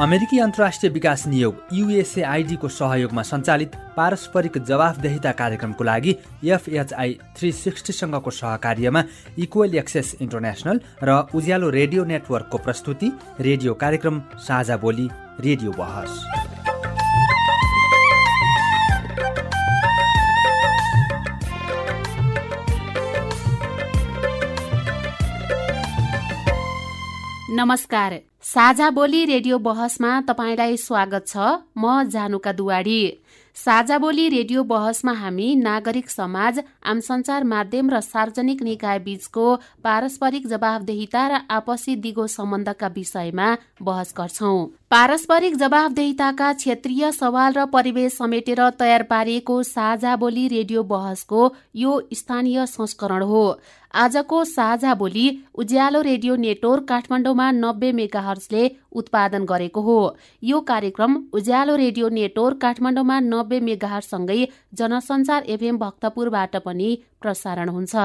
अमेरिकी अन्तर्राष्ट्रिय विकास नियोग युएसएआइडीको सहयोगमा सञ्चालित पारस्परिक जवाफदेहिता कार्यक्रमको लागि एफएचआई थ्री सिक्सटीसँगको सहकार्यमा इक्वल एक्सेस इन्टरनेसनल र उज्यालो रेडियो नेटवर्कको प्रस्तुति रेडियो कार्यक्रम साझा बोली रेडियो बहस। नमस्कार। साझा बोली रेडियो बहसमा तपाईँलाई स्वागत छ। म जानुका दुवाडी साझा बोली रेडियो बहसमा हामी नागरिक समाज आम सञ्चार माध्यम र सार्वजनिक निकाय बीचको पारस्परिक जवाबदेहिता र आपसी दिगो सम्बन्धका विषयमा बहस गर्छौं। पारस्परिक जवाबदेहिताका क्षेत्रीय सवाल र परिवेश समेटेर तयार पारिएको साझा बोली रेडियो बहसको यो स्थानीय संस्करण हो। आजको साझा बोली उज्यालो रेडियो नेटवर्क काठमाडौँमा नब्बे मेगाहर्जले उत्पादन गरेको हो। यो कार्यक्रम उज्यालो रेडियो नेटवर्क काठमाडौँमा नब्बे मेगाहरसँगै जनसञ्चार एफएम भक्तपुरबाट पनि प्रसारण हुन्छ।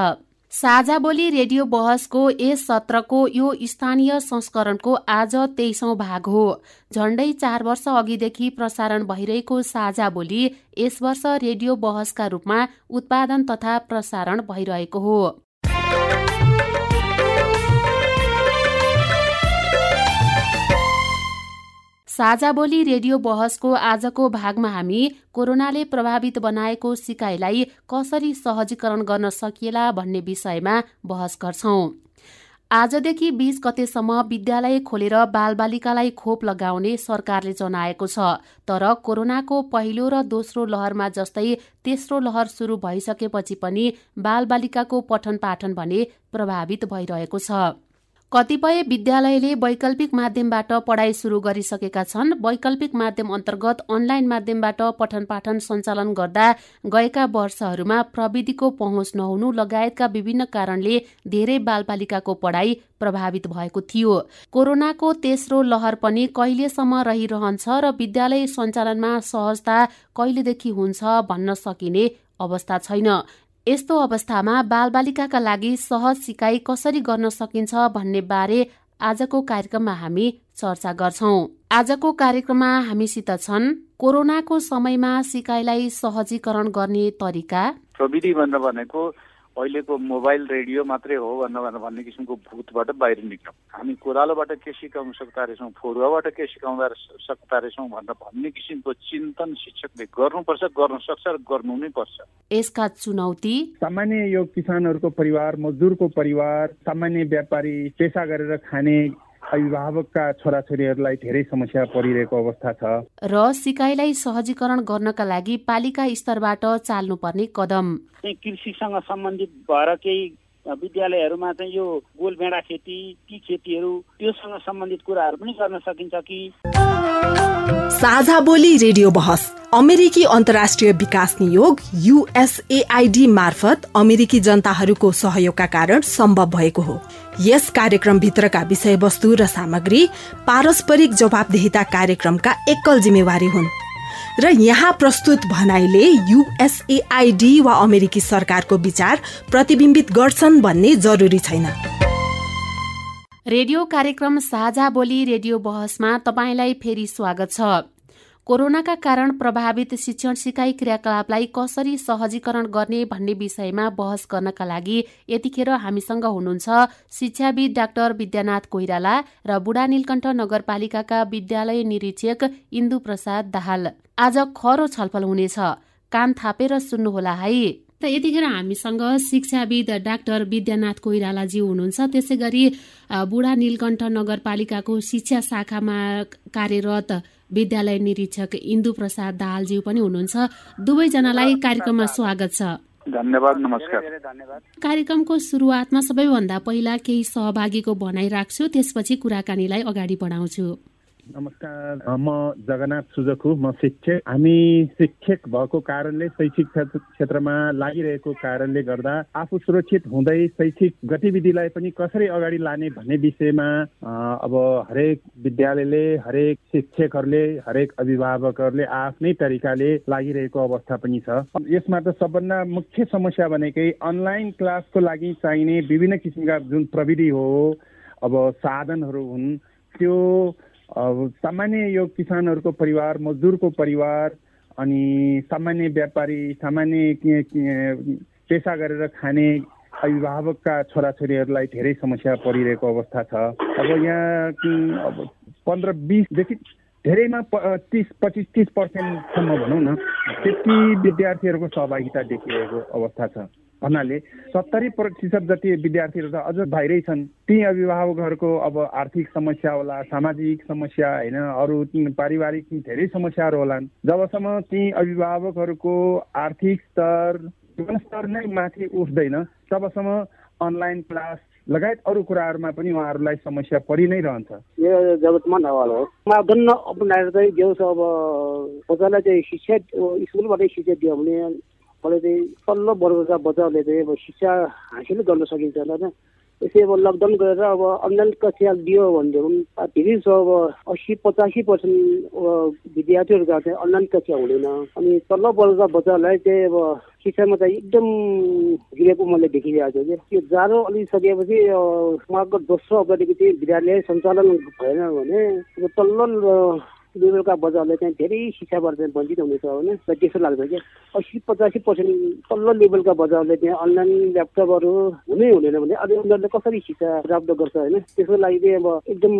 साझा बोली रेडियो बहसको यस सत्रको यो स्थानीय संस्करणको आज तेइसौं भाग हो। झण्डै चार वर्ष अघिदेखि प्रसारण भइरहेको साझा बोली यस वर्ष रेडियो बहसका रूपमा उत्पादन तथा प्रसारण भइरहेको हो। साझा बोली रेडियो बहसको आजको भागमा हामी कोरोनाले प्रभावित बनाएको सिकाइलाई कसरी सहजीकरण गर्न सकिएला भन्ने विषयमा बहस गर्छौं। आजदेखि बीस गतेसम्म विद्यालय खोलेर बालबालिकालाई खोप लगाउने सरकारले जनाएको छ तर कोरोनाको पहिलो र दोस्रो लहरमा जस्तै तेस्रो लहर सुरु भइसकेपछि पनि बालबालिकाको पठन पाठन भने प्रभावित भइरहेको छ। कतिपय विद्यालयले वैकल्पिक माध्यमबाट पढाइ सुरु गरिसकेका छन्। वैकल्पिक माध्यम अन्तर्गत अनलाइन माध्यमबाट पठन पाठन सञ्चालन गर्दा गएका वर्षहरूमा प्रविधिको पहुँच नहुनु लगायतका विभिन्न कारणले धेरै बालबालिकाको पढाइ प्रभावित भएको थियो। कोरोनाको तेस्रो लहर पनि कहिलेसम्म रहिरहन्छ र विद्यालय सञ्चालनमा सहजता कहिलेदेखि हुन्छ भन्न सकिने अवस्था छैन। यस्तो अवस्थामा बालबालिकाका लागि सहज सिकाइ कसरी गर्न सकिन्छ भन्ने बारे आजको कार्यक्रममा हामी चर्चा गर्छौं। आजको कार्यक्रममा हामीसित छन् कोरोनाको समयमा सिकाइलाई सहजीकरण गर्ने तरिका। प्रविधि भनेको अहिलेको मोबाइल रेडियो मात्रै हो भनेर भन्ने किसिमको भूतबाट बाहिर निक्लौँ हामी कोरालोबाट के सिकाउन सक्दा रहेछौँ फरुवाबाट के सिकाउँदा सक्दा रहेछौँ भनेर भन्ने किसिमको चिन्तन शिक्षकले गर्नुपर्छ गर्न सक्छ र गर्नु नै पर्छ। यसका चुनौती? सामान्य यो किसानहरूको परिवार मजदुरको परिवार सामान्य व्यापारी पेसा गरेर खाने अभिभावकका छोराछोरीहरूलाई धेरै समस्या परिरहेको अवस्था छ। र सिकाइलाई सहजीकरण गर्नका लागि पालिका स्तरबाट चाल्नुपर्ने कदम। कृषिसँग सम्बन्धित भएर केही विद्यालयहरूमा चाहिँ यो गोलभेडा खेती ती खेतीहरू त्योसँग सम्बन्धित कुराहरू पनि गर्न सकिन्छ कि? साझा बोली रेडियो बहस अमेरिकी अन्तर्राष्ट्रिय विकास नियोग युएसएआईडी मार्फत अमेरिकी जनताहरूको सहयोगका कारण सम्भव भएको हो। यस कार्यक्रमभित्रका विषयवस्तु र सामग्री पारस्परिक जवाबदेहिता कार्यक्रमका एकल जिम्मेवारी हुन्। र यहाँ प्रस्तुत भनाइले युएसएआईडी वा अमेरिकी सरकारको विचार प्रतिबिम्बित गर्छन् भन्ने जरुरी छैन। रेडियो कार्यक्रम साझा बोली रेडियो बहसमा तपाईँलाई फेरि स्वागत छ। कोरोनाका कारण प्रभावित शिक्षण सिकाइ क्रियाकलापलाई कसरी सहजीकरण गर्ने भन्ने विषयमा बहस गर्नका लागि यतिखेर हामीसँग हुनुहुन्छ शिक्षाविद डाक्टर विद्यानाथ कोइराला र बुढा नीलकण्ठ नगरपालिकाका विद्यालय निरीक्षक इन्दु प्रसाद दाहाल। आज खरो छलफल हुनेछ। कान थापेर सुन्नुहोला है। त यतिखेर हामीसँग शिक्षाविद डाक्टर विद्यानाथ कोइरालाज्यू हुनुहुन्छ। त्यसै गरी बुढा नीलकण्ठ नगरपालिकाको शिक्षा शाखामा कार्यरत विद्यालय निरीक्षक इन्दु प्रसाद दाहालज्यू पनि हुनुहुन्छ। दुवैजनालाई कार्यक्रममा स्वागत छ। धन्यवाद नमस्कार। कार्यक्रमको सुरुवातमा सबैभन्दा पहिला केही सहभागीको भनाइ राख्छु त्यसपछि कुराकानीलाई अगाडि बढाउँछु। नमस्कार। म जगन्नाथ सुजकु म शिक्षक। हामी शिक्षक भएको कारणले शैक्षिक क्षेत्रमा लागिरहेको कारणले गर्दा आफू सुरक्षित हुँदै शैक्षिक गतिविधिलाई पनि कसरी अगाडि लाने भन्ने विषयमा अब हरेक विद्यालयले हरेक शिक्षकहरूले हरेक अभिभावकहरूले आफ्नै तरिकाले लागिरहेको अवस्था पनि छ। यसमा त सबभन्दा मुख्य समस्या भनेकै अनलाइन क्लासको लागि चाहिने विभिन्न किसिमका जुन प्रविधि हो अब साधनहरू हुन् त्यो सामान्य यो किसानहरूको परिवार मजदुरको परिवार अनि सामान्य व्यापारी सामान्य पेसा गरेर खाने अभिभावकका छोराछोरीहरूलाई धेरै समस्या परिरहेको अवस्था छ। अब यहाँ अब पन्ध्र बिसदेखि धेरैमा तिस पच्चिस तिस पर्सेन्टसम्म भनौँ न त्यति विद्यार्थीहरूको सहभागिता देखिरहेको अवस्था छ। भन्नाले सत्तरी प्रतिशत जति विद्यार्थीहरू त अझ बाहिरै छन्। ती अभिभावकहरूको अब आर्थिक समस्या होला सामाजिक समस्या होइन अरू पारिवारिक धेरै समस्याहरू होलान्। जबसम्म ती अभिभावकहरूको आर्थिक स्तर स्तर नै माथि उठ्दैन तबसम्म अनलाइन क्लास लगायत अरू कुराहरूमा पनि उहाँहरूलाई समस्या परि नै रहन्छ। यो हो मापदण्ड अपनाएर चाहिँ जो अब बच्चालाई चाहिँ शिक्षा स्कुलबाटै शिक्षा दियो भने मलाई चाहिँ तल्लो वर्गका बच्चाहरूले चाहिँ अब शिक्षा हासिल गर्न सकिन्छ होइन यसै अब लकडाउन गरेर अब अनलाइन कक्षा दियो भने पनि फेरि अब अस्सी पचासी पर्सेन्ट विद्यार्थीहरूका चाहिँ अनलाइन कक्षा हुँदैन। अनि तल्लो वर्गका बच्चाहरूलाई चाहिँ अब शिक्षामा चाहिँ एकदम गिरेको मैले देखिरहेको छु त्यो जाडो अलिक सकेपछि उहाँको दोस्रो अवधिको चाहिँ विद्यालय सञ्चालन भएन भने तल्लो लेभलका बजारले चाहिँ धेरै शिक्षाबाट चाहिँ वञ्चित हुनेछ होइन त्यसो लाग्छ क्या अस्सी पचासी पर्सेन्ट तल्लो लेभलका बजारले त्यहाँ अनलाइन ल्यापटपहरू हुनै हुँदैन भने अब उनीहरूले कसरी शिक्षा प्राप्त गर्छ होइन? त्यसको लागि चाहिँ अब एकदम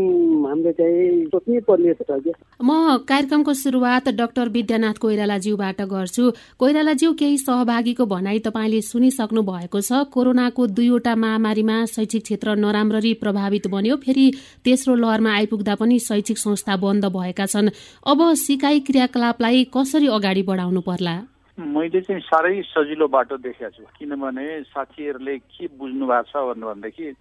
हामीले चाहिँ सोच्नै पर्ने छ क्या म कार्यक्रमको सुरुवात डाक्टर विद्यानाथ कोइरालाज्यूबाट गर्छु। कोइरालाज्यू केही सहभागीको भनाई तपाईँले सुनिसक्नु भएको छ। कोरोनाको दुईवटा महामारीमा शैक्षिक क्षेत्र नराम्ररी प्रभावित बन्यो। फेरि तेस्रो लहरमा आइपुग्दा पनि शैक्षिक संस्था बन्द भएका छन्। अब सिकाइ क्रियाकलापलाई कसरी अगाडि बढाउनु पर्ला? मैले चाहिँ साह्रै सजिलो बाटो देखेको छु। किनभने साथीहरूले के बुझ्नु भएको छ भन्देखि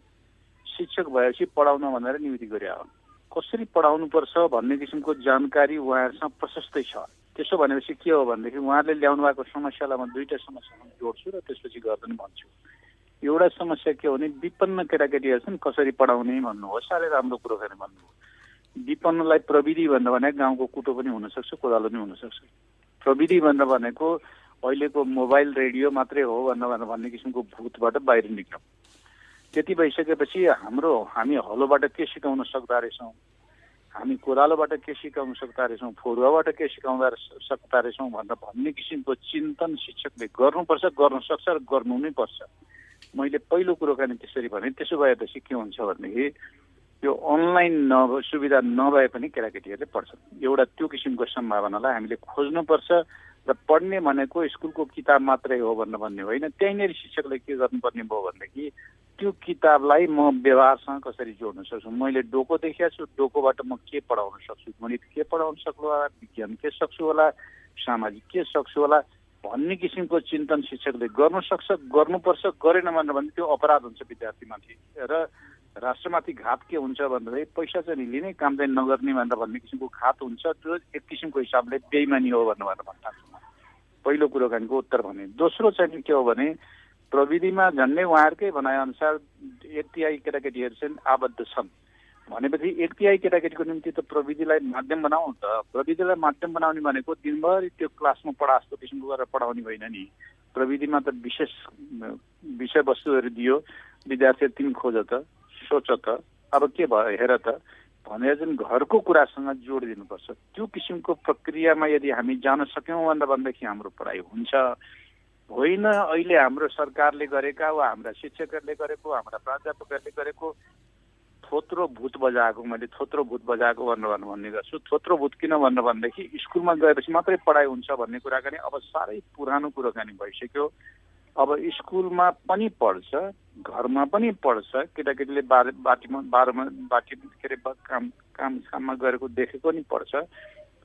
शिक्षक भएपछि पढाउन भनेर नियुक्ति गरे हो। कसरी पढाउनु पर्छ भन्ने किसिमको जानकारी उहाँहरूसँग प्रशस्तै छ। त्यसो भनेपछि के हो भनेदेखि उहाँहरूले ल्याउनु भएको समस्यालाई म दुईवटा समस्यामा जोड्छु र त्यसपछि गर्दैन भन्छु। एउटा समस्या के हो भने विपन्न केटाकेटीहरू छन् कसरी पढाउने भन्नु हो साह्रै राम्रो कुरो गरेर भन्नु विपन्नलाई प्रविधि भन्दा भने गाउँको कुटो पनि हुनसक्छ कोदालो पनि हुनसक्छ। प्रविधि भन्दा भनेको अहिलेको मोबाइल रेडियो मात्रै हो भनेर भन्ने किसिमको भूतबाट बाहिर निक्ल्यौँ। त्यति भइसकेपछि हाम्रो हामी हलोबाट के सिकाउन सक्दा रहेछौँ? हामी कोदालोबाट के सिकाउन सक्दा रहेछौँ? फरुवाबाट के सिकाउँदा सक्दा रहेछौँ भनेर भन्ने किसिमको चिन्तन शिक्षकले गर्नुपर्छ गर्न सक्छ र गर्नु नै पर्छ। मैले पहिलो कुरोकानी त्यसरी भने त्यसो भएपछि के हुन्छ भनेदेखि यो अनलाइन न सुविधा नभए पनि केटाकेटीहरूले पढ्छन्। एउटा त्यो किसिमको सम्भावनालाई हामीले खोज्नुपर्छ र पढ्ने भनेको स्कुलको किताब मात्रै हो भनेर भन्ने होइन। त्यहीँनिर शिक्षकले के गर्नुपर्ने भयो भनेदेखि त्यो किताबलाई म व्यवहारसँग कसरी जोड्न सक्छु? मैले डोको देखेको छु डोकोबाट म के पढाउन सक्छु? गणित के पढाउन सक्छु होला? विज्ञान के सक्छु होला? सामाजिक के सक्छु होला? भन्ने किसिमको चिन्तन शिक्षकले गर्नु सक्छ गर्नुपर्छ गरेन भनेर भने त्यो अपराध हुन्छ विद्यार्थीमाथि। र राष्ट्रमाथि घात के हुन्छ भन्दाखेरि पैसा चाहिँ लिने काम चाहिँ नगर्ने भनेर भन्ने किसिमको घात हुन्छ। त्यो एक किसिमको हिसाबले बेइमानी हो भनेर भनेर भन्न पहिलो कुरोकानीको उत्तर भने दोस्रो चाहिँ के हो भने प्रविधिमा झन्डै उहाँहरूकै भनाइअनुसार तिहाई केटाकेटीहरू चाहिँ आबद्ध छन्। भनेपछि तिहाई केटाकेटीको निम्ति त प्रविधिलाई माध्यम बनाऊ त। प्रविधिलाई माध्यम बनाउने भनेको दिनभरि त्यो क्लासमा पढा जस्तो किसिमको गरेर पढाउने होइन नि। प्रविधिमा त विशेष विषयवस्तुहरू दियो। विद्यार्थीहरू तिमी खोज त। सोच त अब के भयो हेर त भनेर चाहिँ घरको कुरासँग जोड दिनुपर्छ त्यो किसिमको प्रक्रियामा यदि हामी जान सक्यौँ भनेर भनेदेखि हाम्रो पढाइ हुन्छ। होइन अहिले हाम्रो सरकारले गरेका वा हाम्रा शिक्षकहरूले गरेको हाम्रा प्राध्यापकहरूले गरेको थोत्रो भूत बजाएको मैले थोत्रो भूत बजाएको भनेर भन्ने गर्छु। थोत्रो भूत किन भनेर भनेदेखि स्कुलमा गएपछि मात्रै पढाइ हुन्छ भन्ने कुराकानी अब साह्रै पुरानो कुराकानी भइसक्यो। अब स्कुलमा पनि पढ्छ घरमा पनि पढ्छ केटाकेटीले बार बाटीमा बाह्रमा बाटी के अरे काम काम काममा गरेको देखेको नि पढ्छ।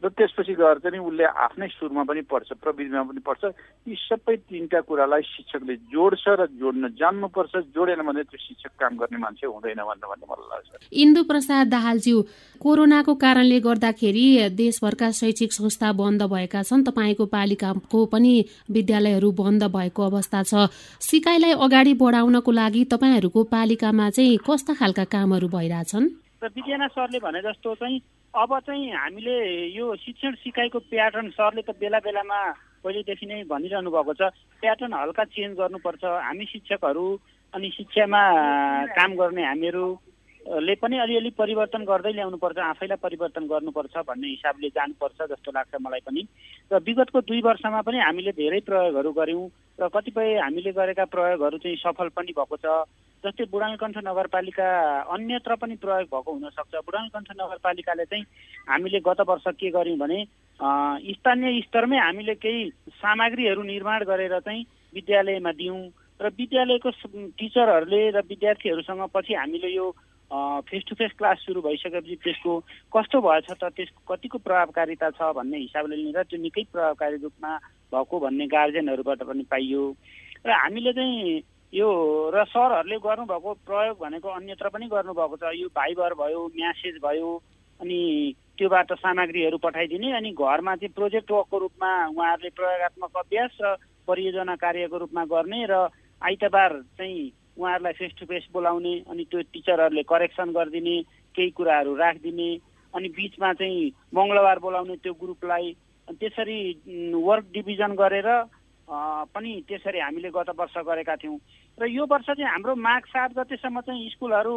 र त्यसपछि गएर चाहिँ उसले आफ्नै सुरमा पनि पढ्छ प्रविधिमा पनि पढ्छ यी सबै तिनवटा कुरालाई शिक्षकले जोड्छ र जोड्न जान्नुपर्छ। जोडेन भने त्यो शिक्षक काम गर्ने मान्छे हुँदैन भनेर भन्ने मलाई लाग्छ। इन्दु प्रसाद दाहालज्यू कोरोनाको कारणले गर्दाखेरि देशभरका शैक्षिक संस्था बन्द भएका छन्। तपाईँको पालिकाको पनि विद्यालयहरू बन्द भएको अवस्था छ। सिकाइलाई अगाडि बढाउनको लागि तपाईँहरूको पालिकामा चाहिँ कस्ता खालका कामहरू भइरहेछन्? विज्ञान सरले भने जस्तो चाहिँ अब चाहिँ हामीले यो शिक्षण सिकाइको प्याटर्न सरले त बेला बेलामा पहिलेदेखि नै भनिरहनु भएको छ। प्याटर्न हल्का चेन्ज गर्नुपर्छ। हामी शिक्षकहरू अनि शिक्षामा काम गर्ने हामीहरू ले पनि अलिअलि परिवर्तन गर्दै ल्याउनुपर्छ आफैलाई परिवर्तन गर्नुपर्छ भन्ने हिसाबले जानुपर्छ जस्तो लाग्छ मलाई पनि। र विगतको दुई वर्षमा पनि हामीले धेरै प्रयोगहरू गऱ्यौँ र कतिपय हामीले गरेका प्रयोगहरू चाहिँ सफल पनि भएको छ। जस्तै बुढानकण्ठ नगरपालिका अन्यत्र पनि प्रयोग भएको हुनसक्छ। बुढानकण्ठ नगरपालिकाले चाहिँ हामीले गत वर्ष के गर्यौँ भने स्थानीय स्तरमै हामीले केही सामग्रीहरू निर्माण गरेर चाहिँ विद्यालयमा दियौँ र विद्यालयको टिचरहरूले र विद्यार्थीहरूसँग पछि हामीले यो फेस टु फेस क्लास सुरु भइसकेपछि त्यसको कस्तो भएछ त त्यसको कतिको प्रभावकारिता छ भन्ने हिसाबले लिएर त्यो निकै प्रभावकारी रूपमा भएको भन्ने गार्जेनहरूबाट पनि पाइयो। र हामीले चाहिँ यो र सरहरूले गर्नुभएको प्रयोग भनेको अन्यत्र पनि गर्नुभएको छ। यो भाइबर भयो म्यासेज भयो अनि त्योबाट सामग्रीहरू पठाइदिने अनि घरमा चाहिँ प्रोजेक्ट वर्कको रूपमा उहाँहरूले प्रयोगत्मक अभ्यास र परियोजना कार्यको रूपमा गर्ने र आइतबार चाहिँ उहाँहरूलाई फेस टु फेस बोलाउने अनि त्यो टिचरहरूले करेक्सन गरिदिने केही कुराहरू राखिदिने अनि बिचमा चाहिँ मङ्गलबार बोलाउने त्यो ग्रुपलाई त्यसरी वर्क डिभिजन गरेर पनि त्यसरी हामीले गत वर्ष गरेका थियौँ। र यो वर्ष चाहिँ हाम्रो माघ सात गतेसम्म चाहिँ स्कुलहरू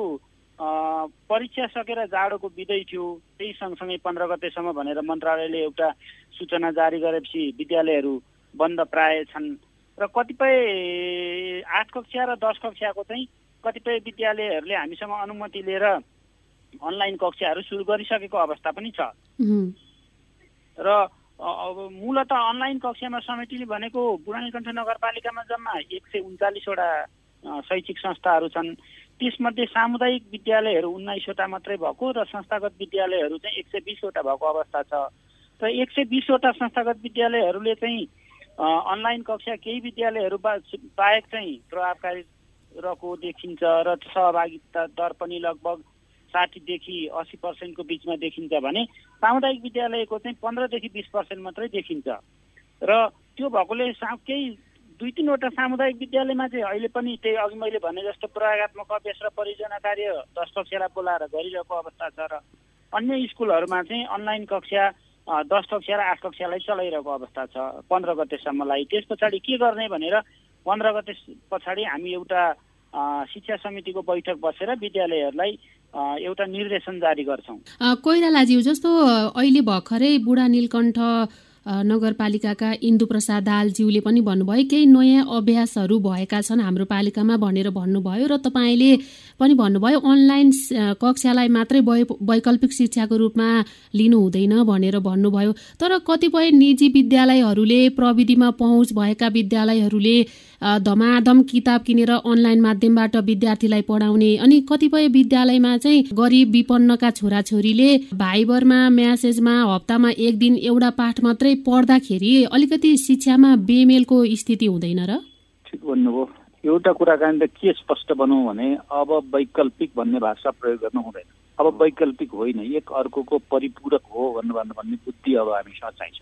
परीक्षा सकेर जाडोको बिदै थियो। त्यही सँगसँगै पन्ध्र गतेसम्म भनेर मन्त्रालयले एउटा सूचना जारी गरेपछि विद्यालयहरू बन्द प्राय छन्। र कतिपय आठ कक्षा र दस कक्षाको चाहिँ कतिपय विद्यालयहरूले हामीसँग अनुमति लिएर अनलाइन कक्षाहरू सुरु गरिसकेको अवस्था पनि छ। र अब मूलत अनलाइन कक्षामा समेटिने भनेको बुढानीकण्ठ नगरपालिकामा जम्मा एक सय उन्चालिसवटा शैक्षिक संस्थाहरू छन्। त्यसमध्ये सामुदायिक विद्यालयहरू उन्नाइसवटा मात्रै भएको र संस्थागत विद्यालयहरू चाहिँ एक सय बिसवटा भएको अवस्था छ। र एक सय बिसवटा संस्थागत विद्यालयहरूले चाहिँ अनलाइन कक्षा केही विद्यालयहरू बाहेक चाहिँ प्रभावकारी रहेको देखिन्छ र सहभागिता दर पनि लगभग साठीदेखि असी पर्सेन्टको बिचमा देखिन्छ भने सामुदायिक विद्यालयको चाहिँ पन्ध्रदेखि बिस पर्सेन्ट मात्रै देखिन्छ। र त्यो भएकोले सा केही दुई तिनवटा सामुदायिक विद्यालयमा चाहिँ अहिले पनि त्यही अघि मैले भने जस्तो प्रयोगत्मक अभ्यास र परियोजना कार्य दस कक्षालाई बोलाएर गरिरहेको अवस्था छ र अन्य स्कुलहरूमा चाहिँ अनलाइन कक्षा दस कक्षा र आठ कक्षालाई चलाइरहेको अवस्था छ। पन्ध्र गतेसम्मलाई त्यस पछाडि के गर्ने भनेर पन्ध्र गते पछाडि हामी एउटा शिक्षा समितिको बैठक बसेर विद्यालयहरूलाई एउटा निर्देशन जारी गर्छौँ। कोइरालाज्यू जस्तो अहिले भर्खरै बुढा नीलकण्ठ नगरपालिकाका इन्दु प्रसाद दालज्यूले पनि भन्नुभयो केही नयाँ अभ्यासहरू भएका छन् हाम्रो पालिकामा भनेर भन्नुभयो र तपाईँले पनि भन्नुभयो अनलाइन कक्षालाई मात्रै वैकल्पिक शिक्षाको रूपमा लिनु हुँदैन भनेर भन्नुभयो। तर कतिपय निजी विद्यालयहरूले प्रविधिमा पहुँच भएका विद्यालयहरूले धमाधम किताब किनेर अनलाइन माध्यमबाट विद्यार्थीलाई पढाउने अनि कतिपय विद्यालयमा चाहिँ गरिब विपन्नका छोराछोरीले भाइबरमा म्यासेजमा हप्तामा एक दिन एउटा पाठ मात्रै पढ्दाखेरि अलिकति शिक्षामा बेमेलको स्थिति हुँदैन र? ठिक भन्नुभयो। एउटा कुराकानी त के स्पष्ट बनाउँ भने अब वैकल्पिक भन्ने भाषा प्रयोग गर्नु हुँदैन। अब वैकल्पिक होइन एक अर्कोको परिपूरक हो भन्नु भन्ने बुद्धि अब हामीसँग चाहिन्छ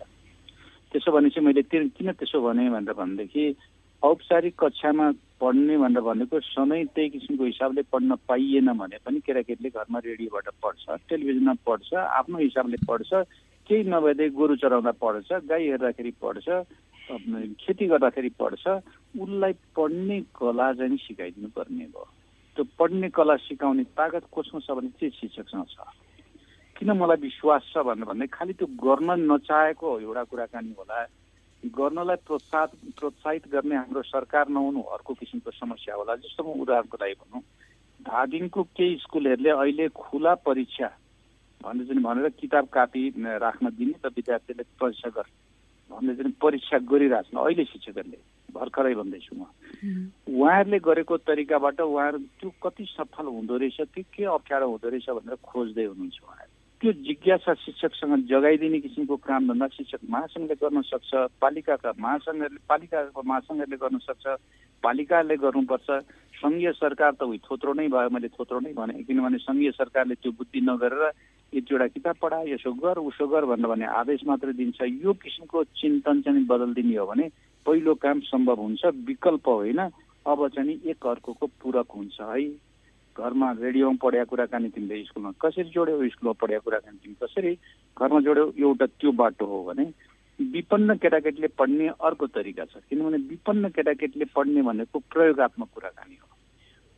त्यसो भने चाहिँ मैले किन त्यसो भने भनेर भनेदेखि औपचारिक कक्षामा पढ्ने भनेर भनेको सधैँ त्यही किसिमको हिसाबले पढ्न पाइएन भने पनि केटाकेटीले घरमा रेडियोबाट पढ्छ टेलिभिजनमा पढ्छ आफ्नो हिसाबले पढ्छ केही नभएदै गोरु चराउँदा पढ्छ गाई हेर्दाखेरि पढ्छ खेती गर्दाखेरि पढ्छ उसलाई पढ्ने कला चाहिँ सिकाइदिनु पर्ने भयो त्यो पढ्ने कला सिकाउने तागत कोसँग छ भने चाहिँ शिक्षकसँग छ। किन मलाई विश्वास छ भनेर भन्दै खालि त्यो गर्न नचाहेको एउटा कुराकानी होला। गर्नलाई प्रोत्साहित प्रोत्साहित गर्ने हाम्रो सरकार नहुनु अर्को किसिमको समस्या होला जस्तो म उदाहरणको लागि भनौँ धादिङको केही स्कुलहरूले अहिले खुला परीक्षा भन्दै चाहिँ भनेर किताब कापी राख्न दिने र विद्यार्थीले परीक्षा गर भन्दै चाहिँ परीक्षा गरिरहेछन् अहिले शिक्षकहरूले भर्खरै भन्दैछु म। उहाँहरूले गरेको तरिकाबाट उहाँहरू त्यो कति सफल हुँदो रहेछ त्यो के अप्ठ्यारो हुँदो रहेछ भनेर खोज्दै हुनुहुन्छ उहाँहरू। त्यो जिज्ञासा शिक्षकसँग जगाइदिने किसिमको कामधन्दा शिक्षक महासङ्घले गर्न सक्छ पालिकाका महासङ्घहरूले पालिकाको महासङ्घहरूले गर्न सक्छ पालिकाले गर्नुपर्छ। सङ्घीय सरकार त उही थोत्रो नै भयो मैले थोत्रो नै भने। किनभने सङ्घीय सरकारले त्यो बुद्धि नगरेर यतिवटा किताब पढा यसो गर उसो गर भनेर भने आदेश मात्रै दिन्छ। यो किसिमको चिन्तन चाहिँ बदलिदिने हो भने पहिलो काम सम्भव हुन्छ विकल्प होइन। अब चाहिँ एक अर्को पूरक हुन्छ है। घरमा रेडियोमा पढेका कुराकानी तिमीले स्कुलमा कसरी जोड्यौ? स्कुलमा पढेका कुराकानी तिमी कसरी घरमा जोड्यौ? एउटा त्यो बाटो हो भने विपन्न केटाकेटीले पढ्ने अर्को तरिका छ। किनभने विपन्न केटाकेटीले पढ्ने भनेको प्रयोगत्मक कुराकानी हो।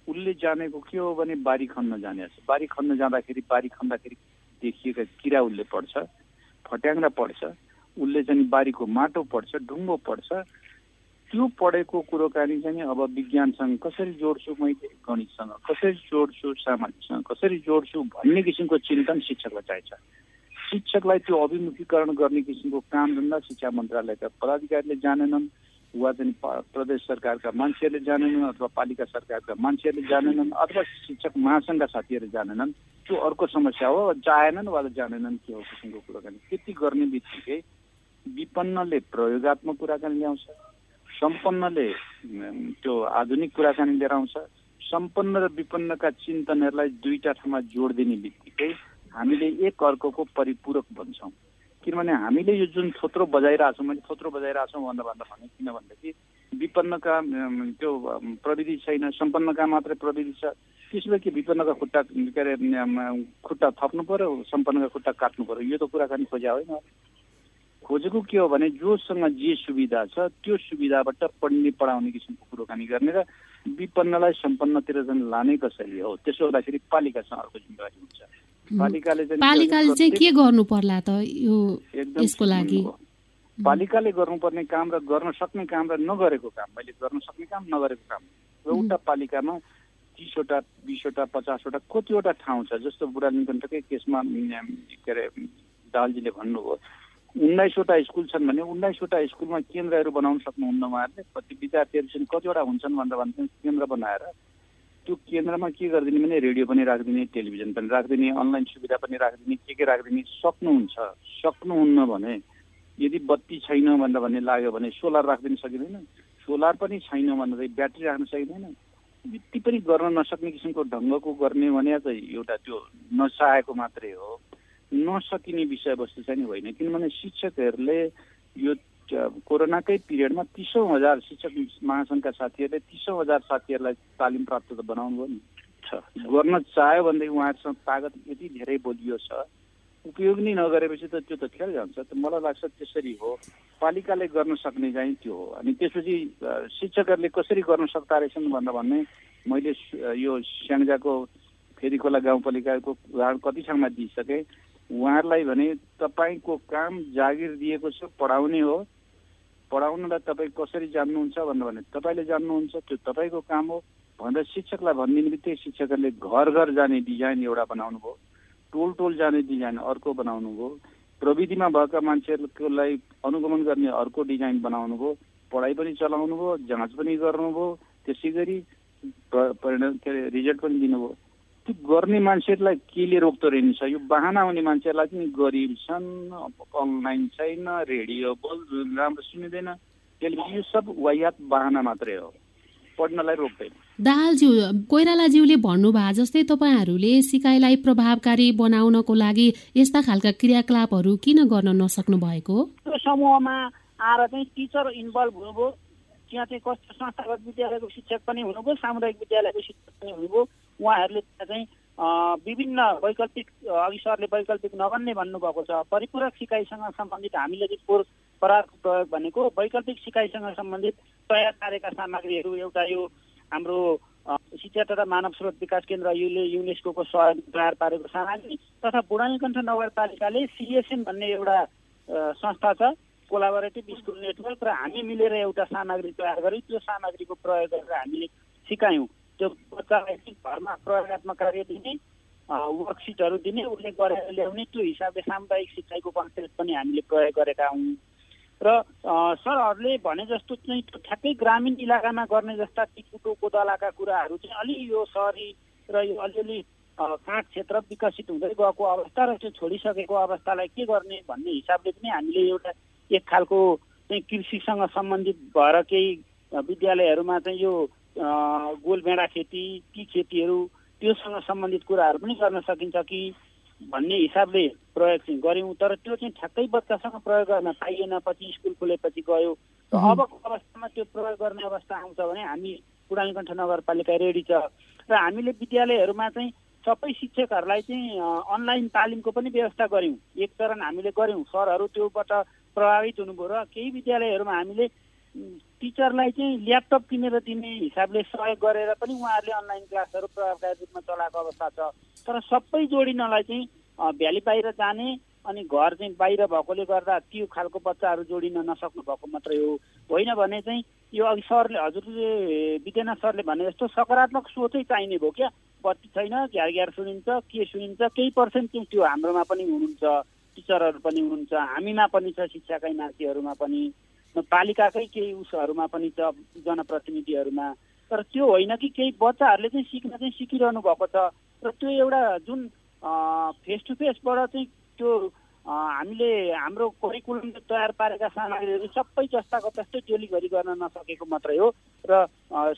उसले जानेको के हो भने बारी खन्न जाने बारी खन्न जाँदाखेरि बारी खन्दाखेरि देखिएका किरा उसले पढ्छ फट्याङ्ग्रा पढ्छ उसले चाहिँ बारीको माटो पढ्छ ढुङ्गो पढ्छ त्यो पढेको कुरोकानी चाहिँ अब विज्ञानसँग कसरी जोड्छु मैले? गणितसँग कसरी जोड्छु? सामाजिकसँग कसरी जोड्छु? भन्ने किसिमको चिन्तन शिक्षकलाई चाहिन्छ। शिक्षकलाई त्यो अभिमुखीकरण गर्ने किसिमको कामधन्दा शिक्षा मन्त्रालयका पदाधिकारीले जानेनन् वा चाहिँ प्रदेश सरकारका मान्छेहरूले जानेनन् अथवा पालिका सरकारका मान्छेहरूले जानेनन् अथवा शिक्षक महासङ्घका साथीहरू जानेनन्। त्यो अर्को समस्या हो चाहेनन् वा जानेनन् हो किसिमको कुराकानी। त्यति गर्ने बित्तिकै विपन्नले प्रयोगत्मक कुराकानी ल्याउँछ। सम्पन्नले त्यो आधुनिक कुराकानी लिएर आउँछ सम्पन्न र विपन्नका चिन्तनहरूलाई दुईटा ठाउँमा जोड दिने बित्तिकै हामीले एक अर्कोको परिपूरक बन्छौँ। किनभने हामीले यो जुन थोत्रो बजाइरहेछौँ मैले थोत्रो बजाइरहेछौँ भन्दा भन्दा भने किन भनेदेखि विपन्नका त्यो प्रविधि छैन सम्पन्नका मात्रै प्रविधि छ। त्यसले के विपन्नका खुट्टा के अरे खुट्टा थप्नु पऱ्यो सम्पन्नका खुट्टा काट्नु पऱ्यो यो त कुराकानी खोज्या होइन। खोजेको के हो भने जोसँग जे सुविधा छ त्यो सुविधाबाट पढ्ने पढाउने किसिमको कुरोकानी गर्ने र विपन्नलाई सम्पन्नतिर झन् लाने कसरी हो? त्यसो हुँदाखेरि पालिकासँग अर्को जिम्मेवारी हुन्छ। पालिकाले पालिकाले चाहिँ के गर्नु पर्ला त यो यसको लागि? पालिकाले गर्नुपर्ने काम र गर्न सक्ने काम र नगरेको काम मैले गर्न सक्ने काम नगरेको काम। एउटा पालिकामा तिसवटा बिसवटा पचासवटा कतिवटा ठाउँ छ जस्तो बुढा निकण्ठकै केसमा के अरे दालजीले भन्नुभयो उन्नाइसवटा स्कुल छन् भने उन्नाइसवटा स्कुलमा केन्द्रहरू बनाउन सक्नुहुन्न उहाँहरूले। कति विद्यार्थीहरू चाहिँ कतिवटा हुन्छन् भन्दा भन्दा केन्द्र बनाएर त्यो केन्द्रमा के गरिदिने भने रेडियो पनि राखिदिने टेलिभिजन पनि राखिदिने अनलाइन सुविधा पनि राखिदिने के के राखिदिने सक्नुहुन्छ। सक्नुहुन्न भने यदि बत्ती छैन भन्दा भन्ने लाग्यो भने सोलर राखिदिन सकिँदैन। सोलर पनि छैन भन्दा ब्याट्री राख्न सकिँदैन। यति पनि गर्न नसक्ने किसिमको ढङ्गको गर्ने भने चाहिँ एउटा त्यो नचाहेको मात्रै हो। नसकिने विषयवस्तु चाहिँ होइन। किनभने शिक्षकहरूले यो कोरोनाकै पिरियडमा तिसौँ हजार शिक्षक महासङ्घका साथीहरूले तिसौँ हजार साथीहरूलाई तालिम प्राप्त त बनाउनु भयो नि। गर्न चाह्यो भनेदेखि उहाँहरूसँग तागत यति धेरै बोलियो छ उपयोग नै नगरेपछि त त्यो त खेल जान्छ। त मलाई लाग्छ त्यसरी हो। पालिकाले गर्न सक्ने चाहिँ त्यो हो। अनि त्यसपछि शिक्षकहरूले कसरी गर्न सक्दा रहेछन् भन्दा भन्ने मैले यो स्याङ्जाको फेरि खोला गाउँपालिकाको उदाहरण कति ठाउँमा दिइसकेँ। उहाँहरूलाई भने तपाईँको काम जागिर दिएको छ पढाउने हो। पढाउनलाई तपाईँ कसरी जान्नुहुन्छ भन्नु भने तपाईँले जान्नुहुन्छ त्यो तपाईँको काम हो भनेर शिक्षकलाई भनिदिने बित्तिकै शिक्षकहरूले घर घर जाने डिजाइन एउटा बनाउनु भयो। टोल टोल जाने डिजाइन अर्को बनाउनु भयो। प्रविधिमा भएका मान्छेहरूलाई अनुगमन गर्ने अर्को डिजाइन बनाउनु भयो। पढाइ पनि चलाउनु भयो जाँच पनि गर्नुभयो त्यसै गरी के अरे रिजल्ट पनि दिनुभयो गर्ने मान्छेहरूलाई केले रोक्दो रहेछ यो बाहना हुने मान्छेहरूलाई पनि गरिब छन् अनलाइन छैन रेडियो बोल राम्रो सुनिँदैन टेलिभिजन यो सब वायात बाहना मात्रै हो। पढ्नलाई रोक्दैन। दाहालज्यू कोइरालाज्यूले भन्नुभयो जस्तै तपाईँहरूले सिकाइलाई प्रभावकारी बनाउनको लागि यस्ता खालका क्रियाकलापहरू किन गर्न नसक्नु भएको त्यो समूहमा आएर चाहिँ टिचर इन्भल्भ हुनुभयो त्यहाँ चाहिँ कस्तो संस्थागत विद्यालयको शिक्षक पनि हुनुभयो सामुदायिक विद्यालयको शिक्षक पनि हुनुभयो। उहाँहरूले चाहिँ विभिन्न वैकल्पिक अघि सरले वैकल्पिक नगर्ने भन्नुभएको छ। परिपूरक सिकाइसँग सम्बन्धित हामीले चाहिँ पोर परारको प्रयोग भनेको वैकल्पिक सिकाइसँग सम्बन्धित तयार पारेका सामग्रीहरू एउटा यो हाम्रो शिक्षा तथा मानव स्रोत विकास केन्द्र युले युनेस्को सहयोग तयार पारेको सामग्री तथा बुढानीकण्ठ नगरपालिकाले सिएसएन भन्ने एउटा संस्था छ कोलाबोरेटिभ स्कुल नेटवर्क र हामी मिलेर एउटा सामग्री तयार गऱ्यौँ। त्यो सामग्रीको प्रयोग गरेर हामीले सिकायौँ। त्यो बच्चालाई घरमा प्रयोगत्मक कार्य दिने वर्कसिटहरू दिने उसले गरेर ल्याउने त्यो हिसाबले सामुदायिक सिकाइको कन्सेप्ट पनि हामीले प्रयोग गरेका हौँ। र सरहरूले भने जस्तो चाहिँ ठ्याक्कै ग्रामीण इलाकामा गर्ने जस्ता टिकुटो कोदलाका कुराहरू चाहिँ अलि यो सहरी र यो अलिअलि काठ क्षेत्र विकसित हुँदै गएको अवस्था र त्यो छोडिसकेको अवस्थालाई के गर्ने भन्ने हिसाबले पनि हामीले एउटा एक खालको चाहिँ कृषिसँग सम्बन्धित भएर केही विद्यालयहरूमा चाहिँ यो गोलभेडा खेती ती खेतीहरू त्योसँग सम्बन्धित कुराहरू पनि गर्न सकिन्छ कि भन्ने हिसाबले प्रयोग चाहिँ गऱ्यौँ। तर त्यो चाहिँ ठ्याक्कै बच्चासँग प्रयोग गर्न पाइएन पछि स्कुल खोलेपछि गयो। अबको अवस्थामा त्यो प्रयोग गर्ने अवस्था आउँछ भने हामी पुरानीकण्ठ नगरपालिका रेडी छ। र हामीले विद्यालयहरूमा चाहिँ सबै शिक्षकहरूलाई चाहिँ अनलाइन तालिमको पनि व्यवस्था गऱ्यौँ। एक चरण हामीले गऱ्यौँ। सरहरू त्योबाट प्रभावित हुनुभयो र केही विद्यालयहरूमा हामीले टिचरलाई चाहिँ ल्यापटप किनेर दिने हिसाबले सहयोग गरेर पनि उहाँहरूले अनलाइन क्लासहरू प्रभावकारी रूपमा चलाएको अवस्था छ। तर सबै जोडिनलाई चाहिँ भ्याली बाहिर जाने अनि घर चाहिँ बाहिर भएकोले गर्दा त्यो खालको बच्चाहरू जोडिन नसक्नु भएको मात्रै हो। होइन भने चाहिँ यो अघि सरले हजुरले विद्यानाथ सरले भने जस्तो सकारात्मक सोचै चाहिने भयो क्या। बत्ती छैन घ्यार घ्यार सुनिन्छ के सुनिन्छ केही पर्सेन्ट चाहिँ त्यो हाम्रोमा पनि हुनुहुन्छ। टिचरहरू पनि हुनुहुन्छ हामीमा पनि छ शिक्षाकै मान्छेहरूमा पनि। पालिकाकै केही उसहरूमा पनि छ जनप्रतिनिधिहरूमा। तर त्यो होइन कि केही बच्चाहरूले चाहिँ सिक्न चाहिँ सिकिरहनु भएको छ। र त्यो एउटा जुन फेस टु फेसबाट चाहिँ त्यो हामीले हाम्रो करिकुलमले तयार पारेका सामग्रीहरू सबै जस्ताको त्यस्तै टोली गरी गर्न नसकेको मात्रै हो र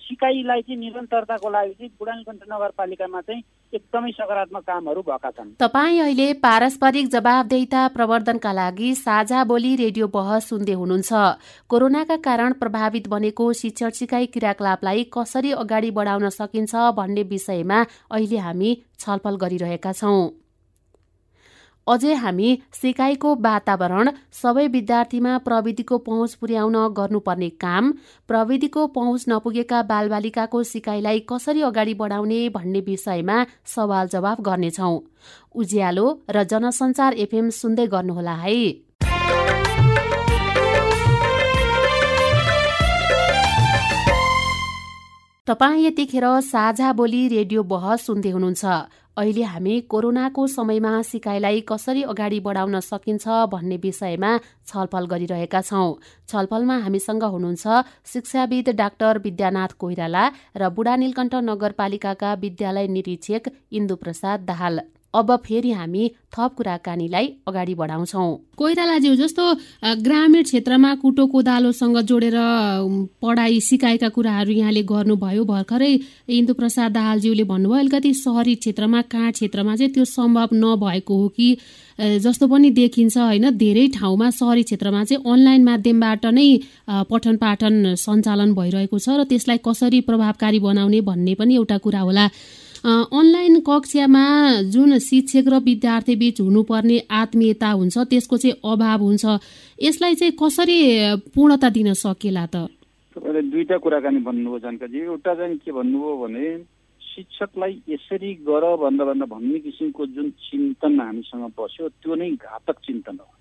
सिकाइलाई चाहिँ निरन्तरताको लागि चाहिँ बुढानीकण्ठ नगरपालिकामा चाहिँ एकदमै सकारात्मक कामहरू भएका छन्। तपाईँ अहिले पारस्परिक जवाबदेता प्रवर्धनका लागि साझा बोली रेडियो बहस सुन्दै हुनुहुन्छ। कोरोनाका कारण प्रभावित बनेको शिक्षण सिकाइ क्रियाकलापलाई कसरी अगाडि बढाउन सकिन्छ भन्ने विषयमा अहिले हामी छलफल गरिरहेका छौं। अझै हामी सिकाइको वातावरण सबै विद्यार्थीमा प्रविधिको पहुँच पुर्याउन गर्नुपर्ने काम प्रविधिको पहुँच नपुगेका बालबालिकाको सिकाइलाई कसरी अगाडि बढाउने भन्ने विषयमा सवाल जवाफ गर्नेछौ। उज्यालो र जनसञ्चार एफएम सुन्दै गर्नुहोला है। तपाईँ यतिखेर साझा बोली रेडियो बहस सुन्दै हुनुहुन्छ। अहिले हामी कोरोनाको समयमा सिकाइलाई कसरी अगाडि बढाउन सकिन्छ भन्ने विषयमा छलफल गरिरहेका छौं। छलफलमा हामीसँग हुनुहुन्छ शिक्षाविद डाक्टर विद्यानाथ कोइराला र बुढा नीलकण्ठ नगरपालिकाका विद्यालय निरीक्षक इन्दु प्रसाद दाहाल। अब फेरि हामी थप कुराकानीलाई अगाडि बढाउँछौ। कोइरालाज्यू जस्तो ग्रामीण क्षेत्रमा कुटो कोदालोसँग जोडेर पढाइ सिकाएका कुराहरू यहाँले गर्नुभयो भर्खरै इन्दु प्रसाद दाहालज्यूले भन्नुभयो अलिकति सहरी क्षेत्रमा काँड क्षेत्रमा चाहिँ त्यो सम्भव नभएको हो कि जस्तो पनि देखिन्छ होइन धेरै ठाउँमा सहरी क्षेत्रमा चाहिँ अनलाइन माध्यमबाट नै पठन पाठन सञ्चालन भइरहेको छ र त्यसलाई कसरी प्रभावकारी बनाउने भन्ने पनि एउटा कुरा होला। अनलाइन कक्षामा जुन शिक्षक र विद्यार्थी बिच हुनुपर्ने आत्मीयता हुन्छ त्यसको चाहिँ अभाव हुन्छ। यसलाई चाहिँ कसरी पूर्णता दिन सकेला त? तपाईँले दुईवटा कुराकानी भन्नुभयो जानकारी एउटा चाहिँ के भन्नुभयो भने शिक्षकलाई यसरी गर भन्दा भन्दा भन्ने किसिमको जुन चिन्तन हामीसँग बस्यो त्यो नै घातक चिन्तन हो।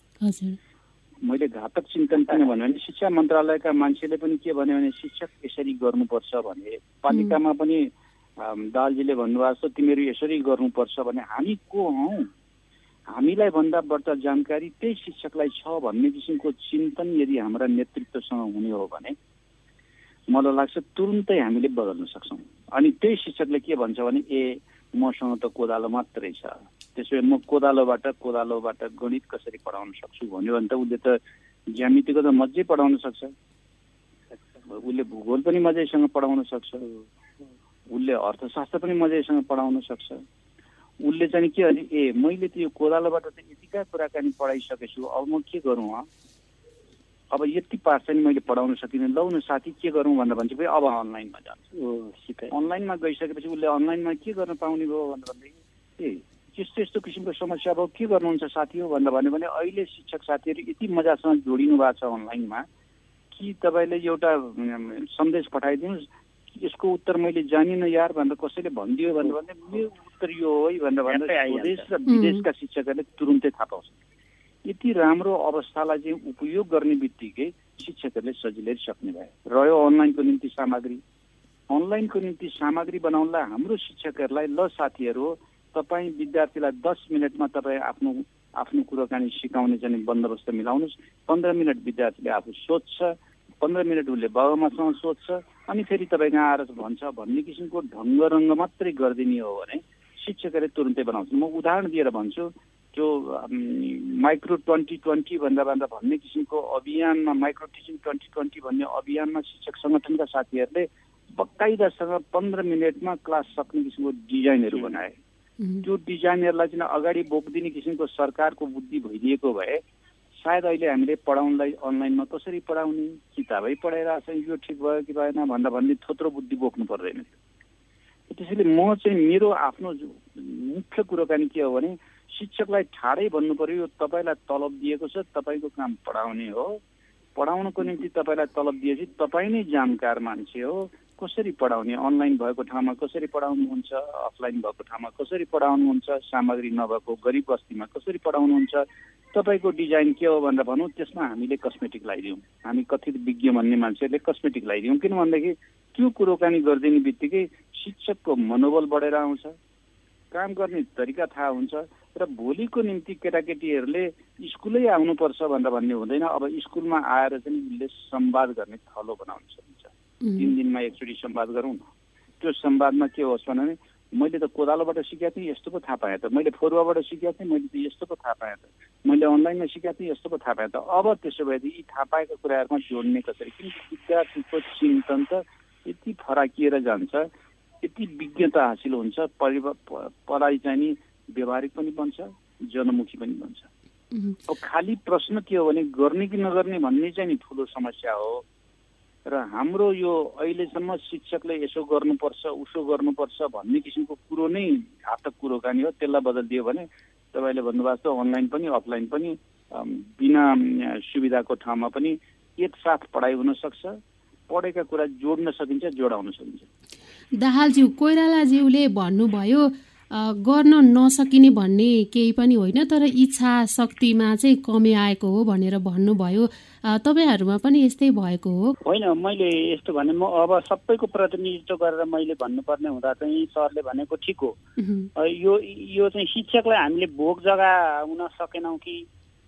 मैले घातक चिन्तन किन भन्यो भने शिक्षा मन्त्रालयका मान्छेले पनि के भन्यो भने शिक्षक यसरी गर्नुपर्छ भने पालिकामा पनि दालजीले भन्नुभएको छ तिमीहरू यसरी गर्नुपर्छ भने हामी को हौ? हामीलाई भन्दा बढ्ता जानकारी त्यही शिक्षकलाई छ भन्ने किसिमको चिन्तन यदि हाम्रा नेतृत्वसँग हुने हो भने मलाई लाग्छ तुरुन्तै हामीले बदल्न सक्छौँ। अनि त्यही शिक्षकले के भन्छ भने ए मसँग त कोदालो मात्रै छ। त्यसो भए म कोदालोबाट कोदालोबाट गणित कसरी पढाउन सक्छु? भन्यो भने त उसले त ज्यामितिको त मजै पढाउन सक्छ। उसले भूगोल पनि मजैसँग पढाउन सक्छ। उसले अर्थशास्त्र पनि मजासँग पढाउन सक्छ। उसले चाहिँ के अरे ए मैले त्यो कोदालोबाट त यतिका कुराकानी पढाइसकेको छु अब म के गरौँ अब यति पाठ चाहिँ मैले पढाउन सकिनँ लौ न साथी के गरौँ भनेर भन्छ फेरि अब अनलाइनमा जान्छ। अनलाइनमा गइसकेपछि उसले अनलाइनमा के गर्न पाउने भयो भनेर भन्दाखेरि ए यस्तो यस्तो किसिमको समस्या अब के गर्नुहुन्छ साथी हो? भनेर भन्यो भने अहिले शिक्षक साथीहरू यति मजासँग जोडिनु भएको छ अनलाइनमा कि तपाईँले एउटा सन्देश पठाइदिनुहोस् यसको उत्तर मैले जानिनँ यार भनेर कसैले भनिदियो भनेर भने मेरो उत्तर यो हो है भनेर भन्दा स्वदेश र विदेशका शिक्षकहरूले तुरुन्तै थाहा पाउँछ। यति राम्रो अवस्थालाई चाहिँ उपयोग गर्ने बित्तिकै शिक्षकहरूले सजिलै सक्ने भयो रह्यो अनलाइनको निम्ति सामग्री। अनलाइनको निम्ति सामग्री बनाउनलाई हाम्रो शिक्षकहरूलाई ल साथीहरू तपाईँ विद्यार्थीलाई दस मिनटमा तपाईँ आफ्नो आफ्नो कुराकानी सिकाउने चाहिँ बन्दोबस्त मिलाउनुहोस्। पन्ध्र मिनट विद्यार्थीले आफू सोध्छ। पन्ध्र मिनट उसले बाबामासँग सोध्छ अनि फेरि तपाईँको आएर भन्छ भन्ने किसिमको ढङ्ग रङ्ग मात्रै गरिदिने हो भने शिक्षकहरूले तुरुन्तै बनाउँछ म उदाहरण दिएर भन्छु त्यो माइक्रो ट्वेन्टी ट्वेन्टी भन्दा भन्दा भन्ने किसिमको अभियानमा माइक्रो टिचिङ ट्वेन्टी ट्वेन्टी भन्ने अभियानमा शिक्षक सङ्गठनका साथीहरूले बकाइदासँग पन्ध्र मिनटमा क्लास सक्ने किसिमको डिजाइनहरू बनाए। त्यो डिजाइनहरूलाई चाहिँ अगाडि बोकिदिने किसिमको सरकारको बुद्धि भइदिएको भए सायद अहिले हामीले पढाउनलाई अनलाइनमा कसरी पढाउने किताबै पढाइरहेको छ यो ठिक भयो कि भएन भन्दा भन्ने थोत्रो बुद्धि बोक्नु पर्दैन त्यसैले म चाहिँ मेरो आफ्नो मुख्य कुराकानी के हो भने शिक्षकलाई ठाडै भन्नु पर्यो यो तपाईँलाई तलब दिएको छ तपाईँको काम पढाउने हो। पढाउनको निम्ति तपाईँलाई तलब दिएपछि तपाईँ नै जानकार मान्छे हो। कसरी पढाउने? अनलाइन भएको ठाउँमा कसरी पढाउनुहुन्छ? अफलाइन भएको ठाउँमा कसरी पढाउनुहुन्छ? सामग्री नभएको गरिब बस्तीमा कसरी पढाउनुहुन्छ? तपाईँको डिजाइन के हो भनेर भनौँ। त्यसमा हामीले कस्मेटिक लगाइदिउँ। हामी कथित विज्ञ भन्ने मान्छेहरूले कस्मेटिक लगाइदिउँ। किन भनेदेखि त्यो कुरोकानी गरिदिने बित्तिकै शिक्षकको मनोबल बढेर आउँछ। काम गर्ने तरिका थाहा हुन्छ र भोलिको निम्ति केटाकेटीहरूले स्कुलै आउनुपर्छ भनेर भन्ने हुँदैन। अब स्कुलमा आएर चाहिँ उसले संवाद गर्ने थलो बनाउन सकिन्छ। तिन दिनमा एकचोटि संवाद गरौँ न। त्यो संवादमा के होस् भने मैले त कोदालोबाट सिकेको थिएँ यस्तो पो थाहा पाएँ त। मैले फोरुवाबाट सिकेको थिएँ मैले त यस्तो पो थाहा पाएँ त। मैले अनलाइनमा सिकेको थिएँ यस्तो पो थाहा पाएँ त। अब त्यसो भए यी थाहा पाएका कुराहरूमा जोड्ने कसरी? किनकि विद्यार्थीको चिन्तन त यति फराकिएर जान्छ यति विज्ञता हासिल हुन्छ परिव पढाइ चाहिँ नि व्यवहारिक पनि बन्छ जनमुखी पनि बन्छ। अब खालि प्रश्न के हो भने गर्ने कि नगर्ने भन्ने चाहिँ नि ठुलो समस्या हो। र हाम्रो यो अहिलेसम्म शिक्षकले यसो गर्नुपर्छ उसो गर्नुपर्छ भन्ने किसिमको कुरो नै घातक कुरोकानी हो। त्यसलाई बदलिदियो भने तपाईँले भन्नुभएको छ अनलाइन पनि अफलाइन पनि बिना सुविधाको ठाउँमा पनि एकसाथ पढाइ हुन सक्छ पढेका कुरा जोड्न सकिन्छ जोडाउन सकिन्छ। दाहालज्यू कोइरालाज्यूले भन्नुभयो गर्न नसकिने भन्ने केही पनि होइन तर इच्छा शक्तिमा चाहिँ कमी आएको हो भनेर भन्नुभयो। तपाईँहरूमा पनि यस्तै भएको हो? होइन मैले यस्तो भने म अब सबैको प्रतिनिधित्व गरेर मैले भन्नुपर्ने हुँदा चाहिँ सरले भनेको ठिक हो। यो यो चाहिँ शिक्षकलाई हामीले भोग जग्गा हुन सकेनौँ कि?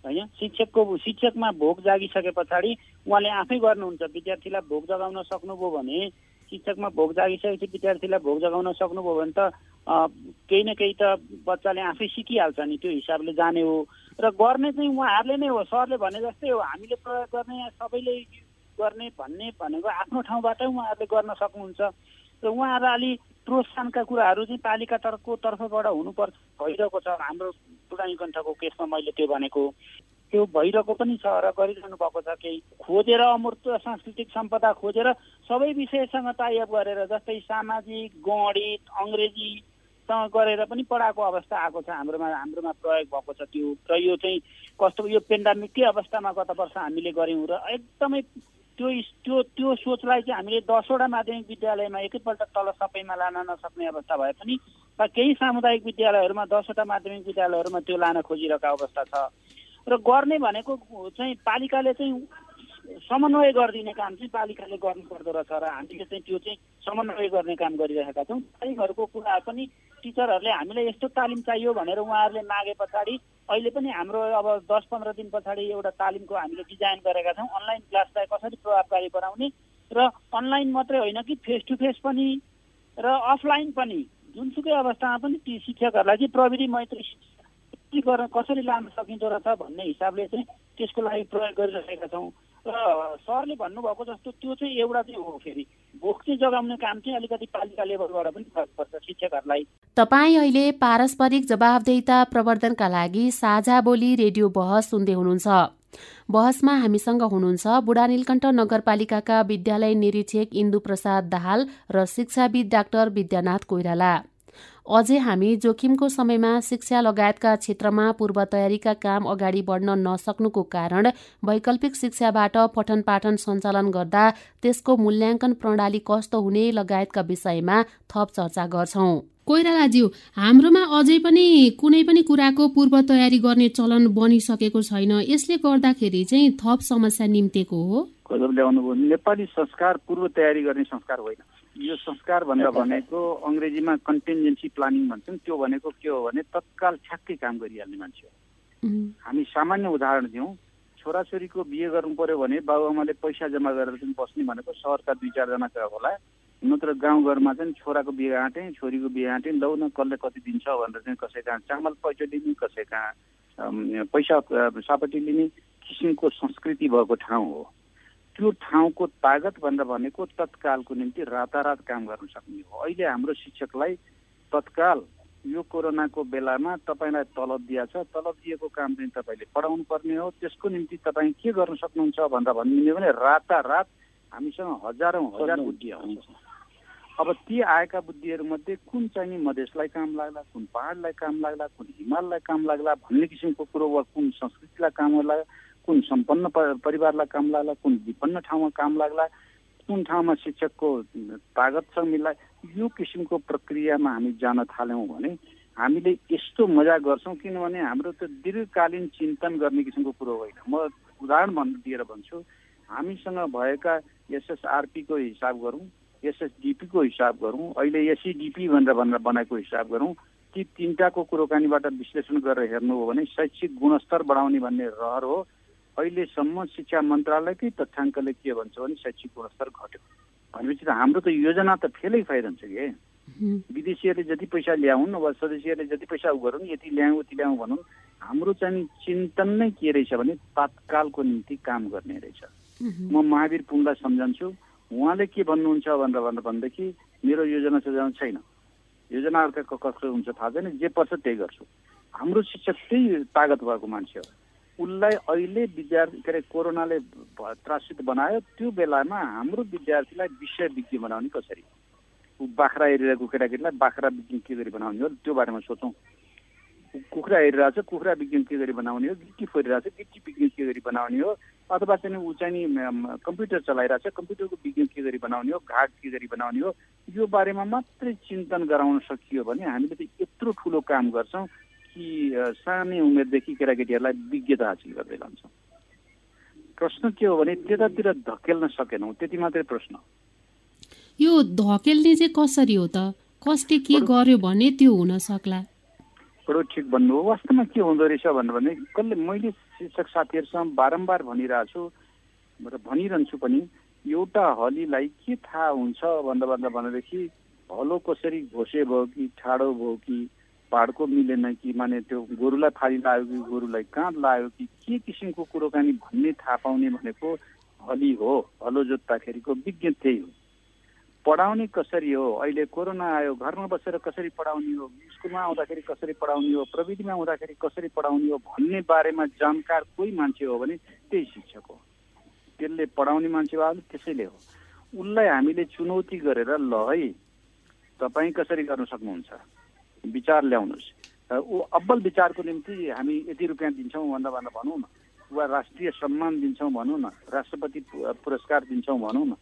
होइन शिक्षकको शिक्षकमा भोग जागिसके पछाडि उहाँले आफै गर्नुहुन्छ विद्यार्थीलाई भोग जगाउन सक्नुभयो भने शिक्षकमा भोग जागिसकेपछि विद्यार्थीलाई भोग जगाउन सक्नुभयो भने त केही न केही त बच्चाले आफै सिकिहाल्छ नि त्यो हिसाबले जाने हो। र गर्ने चाहिँ उहाँहरूले नै हो। सरले भने जस्तै हो हामीले प्रयोग गर्ने सबैले गर्ने भन्ने भनेको आफ्नो ठाउँबाटै उहाँहरूले गर्न सक्नुहुन्छ। र उहाँहरू अलि प्रोत्साहनका कुराहरू चाहिँ पालिका तर्फको तर्फबाट हुनुपर्छ भइरहेको छ। हाम्रो कण्ठको केसमा मैले त्यो भनेको त्यो भइरहेको पनि छ र गरिरहनु भएको छ केही। खोजेर अमूर्त सांस्कृतिक सम्पदा खोजेर सबै विषयसँग टाइअप गरेर जस्तै सामाजिक गणित अङ्ग्रेजीसँग गरेर पनि पढाएको अवस्था आएको छ हाम्रोमा हाम्रोमा प्रयोग भएको छ त्यो। र यो चाहिँ कस्तो यो पेन्डामिककै अवस्थामा गत वर्ष हामीले गऱ्यौँ र एकदमै त्यो त्यो त्यो सोचलाई चाहिँ हामीले दसवटा माध्यमिक विद्यालयमा एकैपल्ट तल सबैमा लान नसक्ने अवस्था भए पनि केही सामुदायिक विद्यालयहरूमा दसवटा माध्यमिक विद्यालयहरूमा त्यो लान खोजिरहेको अवस्था छ। र गर्ने भनेको चाहिँ पालिकाले चाहिँ समन्वय गरिदिने काम चाहिँ पालिकाले गर्नुपर्दो रहेछ र हामीले चाहिँ त्यो चाहिँ समन्वय गर्ने काम गरिरहेका छौँ। तालिमहरूको कुरा पनि टिचरहरूले हामीलाई यस्तो तालिम चाहियो भनेर उहाँहरूले मागे पछाडि अहिले पनि हाम्रो अब दस पन्ध्र दिन पछाडि एउटा तालिमको हामीले डिजाइन गरेका छौँ। अनलाइन क्लासलाई कसरी प्रभावकारी बनाउने र अनलाइन मात्रै होइन कि फेस टु फेस पनि र अफलाइन पनि। जुनसुकै अवस्थामा पनि ती शिक्षकहरूलाई चाहिँ प्रविधि मैत्री के गर्न कसरी लान सकिँदो रहेछ भन्ने हिसाबले चाहिँ त्यसको लागि प्रयोग गरिरहेका छौँ। र सरले भन्नुभएको जस्तो त्यो चाहिँ एउटा चाहिँ हो फेरि। भोक चाहिँ जगाउने काम चाहिँ अलिकति पालिका लेभलबाट पनि गर्नुपर्छ शिक्षकहरूलाई। तपाईँ अहिले पारस्परिक जवाबदेता प्रवर्धनका लागि साझा बोली रेडियो बहस सुन्दै हुनुहुन्छ। बहसमा हामीसँग हुनुहुन्छ बुढा नीलकण्ठ नगरपालिकाका विद्यालय निरीक्षक इन्दु प्रसाद दाहाल र शिक्षाविद डाक्टर विद्यानाथ कोइराला। अझै हामी जोखिमको समयमा शिक्षा लगायतका क्षेत्रमा पूर्व तयारीका काम अगाडि बढ्न नसक्नुको कारण वैकल्पिक शिक्षाबाट पठन पाठन सञ्चालन गर्दा त्यसको मूल्याङ्कन प्रणाली कस्तो हुने लगायतका विषयमा थप चर्चा गर्छौं। कोइरालाज्यू हाम्रोमा अझै पनि कुनै पनि कुराको पूर्व तयारी गर्ने चलन बनिसकेको छैन। यसले गर्दाखेरि चाहिँ थप समस्या निम्तेको हो। नेपाली संस्कार पूर्व तयारी गर्ने संस्कार होइन। यो संस्कार भनेर भनेको अङ्ग्रेजीमा कन्टिन्जेन्सी प्लानिङ भन्छौँ त्यो भनेको के हो भने तत्काल ठ्याक्कै काम गरिहाल्ने मान्छे हो। हामी सामान्य उदाहरण दिउँ। छोराछोरीको बिहे गर्नु पर्यो भने बाबुआमाले पैसा जम्मा गरेर चाहिँ बस्ने भनेको सहरका दुई चारजना होला। नत्र गाउँघरमा चाहिँ छोराको बिहे आँटेँ छोरीको बिहे आँटेँ लौ न कसले कति दिन्छ भनेर चाहिँ कसै कहाँ चामल पैसा दिने कसै कहाँ पैसा सापट्टि लिने। किसिमको संस्कृति भएको ठाउँ हो। त्यो ठाउँको तागत भनेर भनेको तत्कालको निम्ति रातारात काम गर्न सक्ने हो। अहिले हाम्रो शिक्षकलाई तत्काल यो कोरोनाको बेलामा तपाईँलाई तलब दिएको छ तलब दिएको काम चाहिँ तपाईँले पढाउनु पर्ने हो। त्यसको निम्ति तपाईँ के गर्न सक्नुहुन्छ भनेर भनिदिने भने रातारात हामीसँग हजारौँ हजार बुद्धि आउँछ। अब ती आएका बुद्धिहरूमध्ये कुन चाहिँ नि मधेसलाई काम लाग्ला कुन पहाडलाई काम लाग्ला कुन हिमाललाई काम लाग्ला भन्ने किसिमको कुरो वा कुन संस्कृतिलाई काम लाग्ला कुन सम्पन्न परिवारलाई काम लाग्ला कुन विपन्न ठाउँमा काम लाग्ला कुन ठाउँमा शिक्षकको तागतसँग मिल्ला यो किसिमको प्रक्रियामा हामी जान थाल्यौँ भने हामीले यस्तो मजा गर्छौँ किनभने हाम्रो त दीर्घकालीन चिन्तन गर्ने किसिमको कुरो होइन। म उदाहरण भन् दिएर भन्छु हामीसँग भएका एसएसआरपीको हिसाब गरौँ एसएसडिपीको हिसाब गरौँ अहिले एसइडिपी भनेर भनेर बनाएको हिसाब गरौँ ती तिनवटाको कुरोकानीबाट विश्लेषण गरेर हेर्नु हो भने शैक्षिक गुणस्तर बढाउने भन्ने रहर हो। अहिलेसम्म शिक्षा मन्त्रालयकै तथ्याङ्कले के भन्छ भने शैक्षिक गुणस्तर घट्यो। भनेपछि त हाम्रो त योजना त फेलै भइरहन्छ कि विदेशीहरूले जति पैसा ल्याउन् वा स्वदेशीहरूले जति पैसा उ गरून् यति ल्याउँ उति ल्याउँ भनौँ हाम्रो चाहिँ चिन्तन नै के रहेछ भने तात्कालको निम्ति काम गर्ने रहेछ। म महावीर पुङलाई सम्झन्छु उहाँले के भन्नुहुन्छ भनेर भनेर भनेदेखि मेरो योजना सजाउनु छैन। योजना अर्काको कसो हुन्छ थाहा छैन जे पर्छ त्यही गर्छु। हाम्रो शिक्षक त्यही तागत भएको मान्छे हो। उसलाई अहिले विद्यार्थी के अरे कोरोनाले त्रासित बनायो। त्यो बेलामा हाम्रो विद्यार्थीलाई विषय विज्ञ बनाउने कसरी? ऊ बाख्रा एरियाको केटाकेटीलाई बाख्रा विज्ञान के गरी बनाउने हो? त्यो बारेमा सोचौँ। कुखुरा हेरिरहेको छ कुखुरा विज्ञान के गरी बनाउने हो? गिटी फोरिरहेको छ विज्ञान के गरी बनाउने हो? अथवा चाहिँ ऊ चाहिँ नि कम्प्युटर चलाइरहेको छ कम्प्युटरको विज्ञान के गरी बनाउने हो? घाट के गरी बनाउने हो? यो बारेमा मात्रै चिन्तन गराउन सकियो भने हामीले त यत्रो ठुलो काम गर्छौँ। कि सानै उमेरदेखि केटाकेटीहरूलाई विज्ञता हासिल गर्दै लान्छौँ। प्रश्न के हो भने त्यतातिर धकेल्न सकेनौँ त्यति मात्रै प्रश्न यो धकेल्ने चाहिँ कसरी हो त? कसले के गर्यो भने त्यो हुन सक्ला? बडो ठिक भन्नुभयो वास्तवमा के हुँदो रहेछ भनेर भने कसले मैले शिक्षक साथीहरूसँग बारम्बार भनिरहेको छु र भनिरहन्छु पनि एउटा हलीलाई के थाहा हुन्छ भन्दा भन्दा भनेदेखि हलो कसरी घोसे भयो कि ठाडो भयो कि पाहाडको मिलेन कि माने त्यो गोरुलाई फाली लाग्यो कि गोरुलाई कहाँ लाग्यो कि के किसिमको कुरोकानी भन्ने थाहा पाउने भनेको हली हो हलो जोत्ताखेरिको विज्ञ त्यही हो। पढाउने कसरी हो? अहिले कोरोना आयो घरमा बसेर कसरी पढाउने हो? स्कुलमा आउँदाखेरि कसरी पढाउने हो? प्रविधिमा आउँदाखेरि कसरी पढाउने हो भन्ने बारेमा जानकार कोही मान्छे हो भने त्यही शिक्षक हो। त्यसले पढाउने मान्छे भयो त्यसैले हो। उसलाई हामीले चुनौती गरेर ल है तपाईँ कसरी गर्न सक्नुहुन्छ? विचार ल्याउनुहोस्। ऊ अब्बल विचारको निम्ति हामी यति रुपियाँ दिन्छौँ भन्दा भन्दा भनौँ न। वा राष्ट्रिय सम्मान दिन्छौँ भनौँ न। राष्ट्रपति पुरस्कार दिन्छौँ भनौँ न।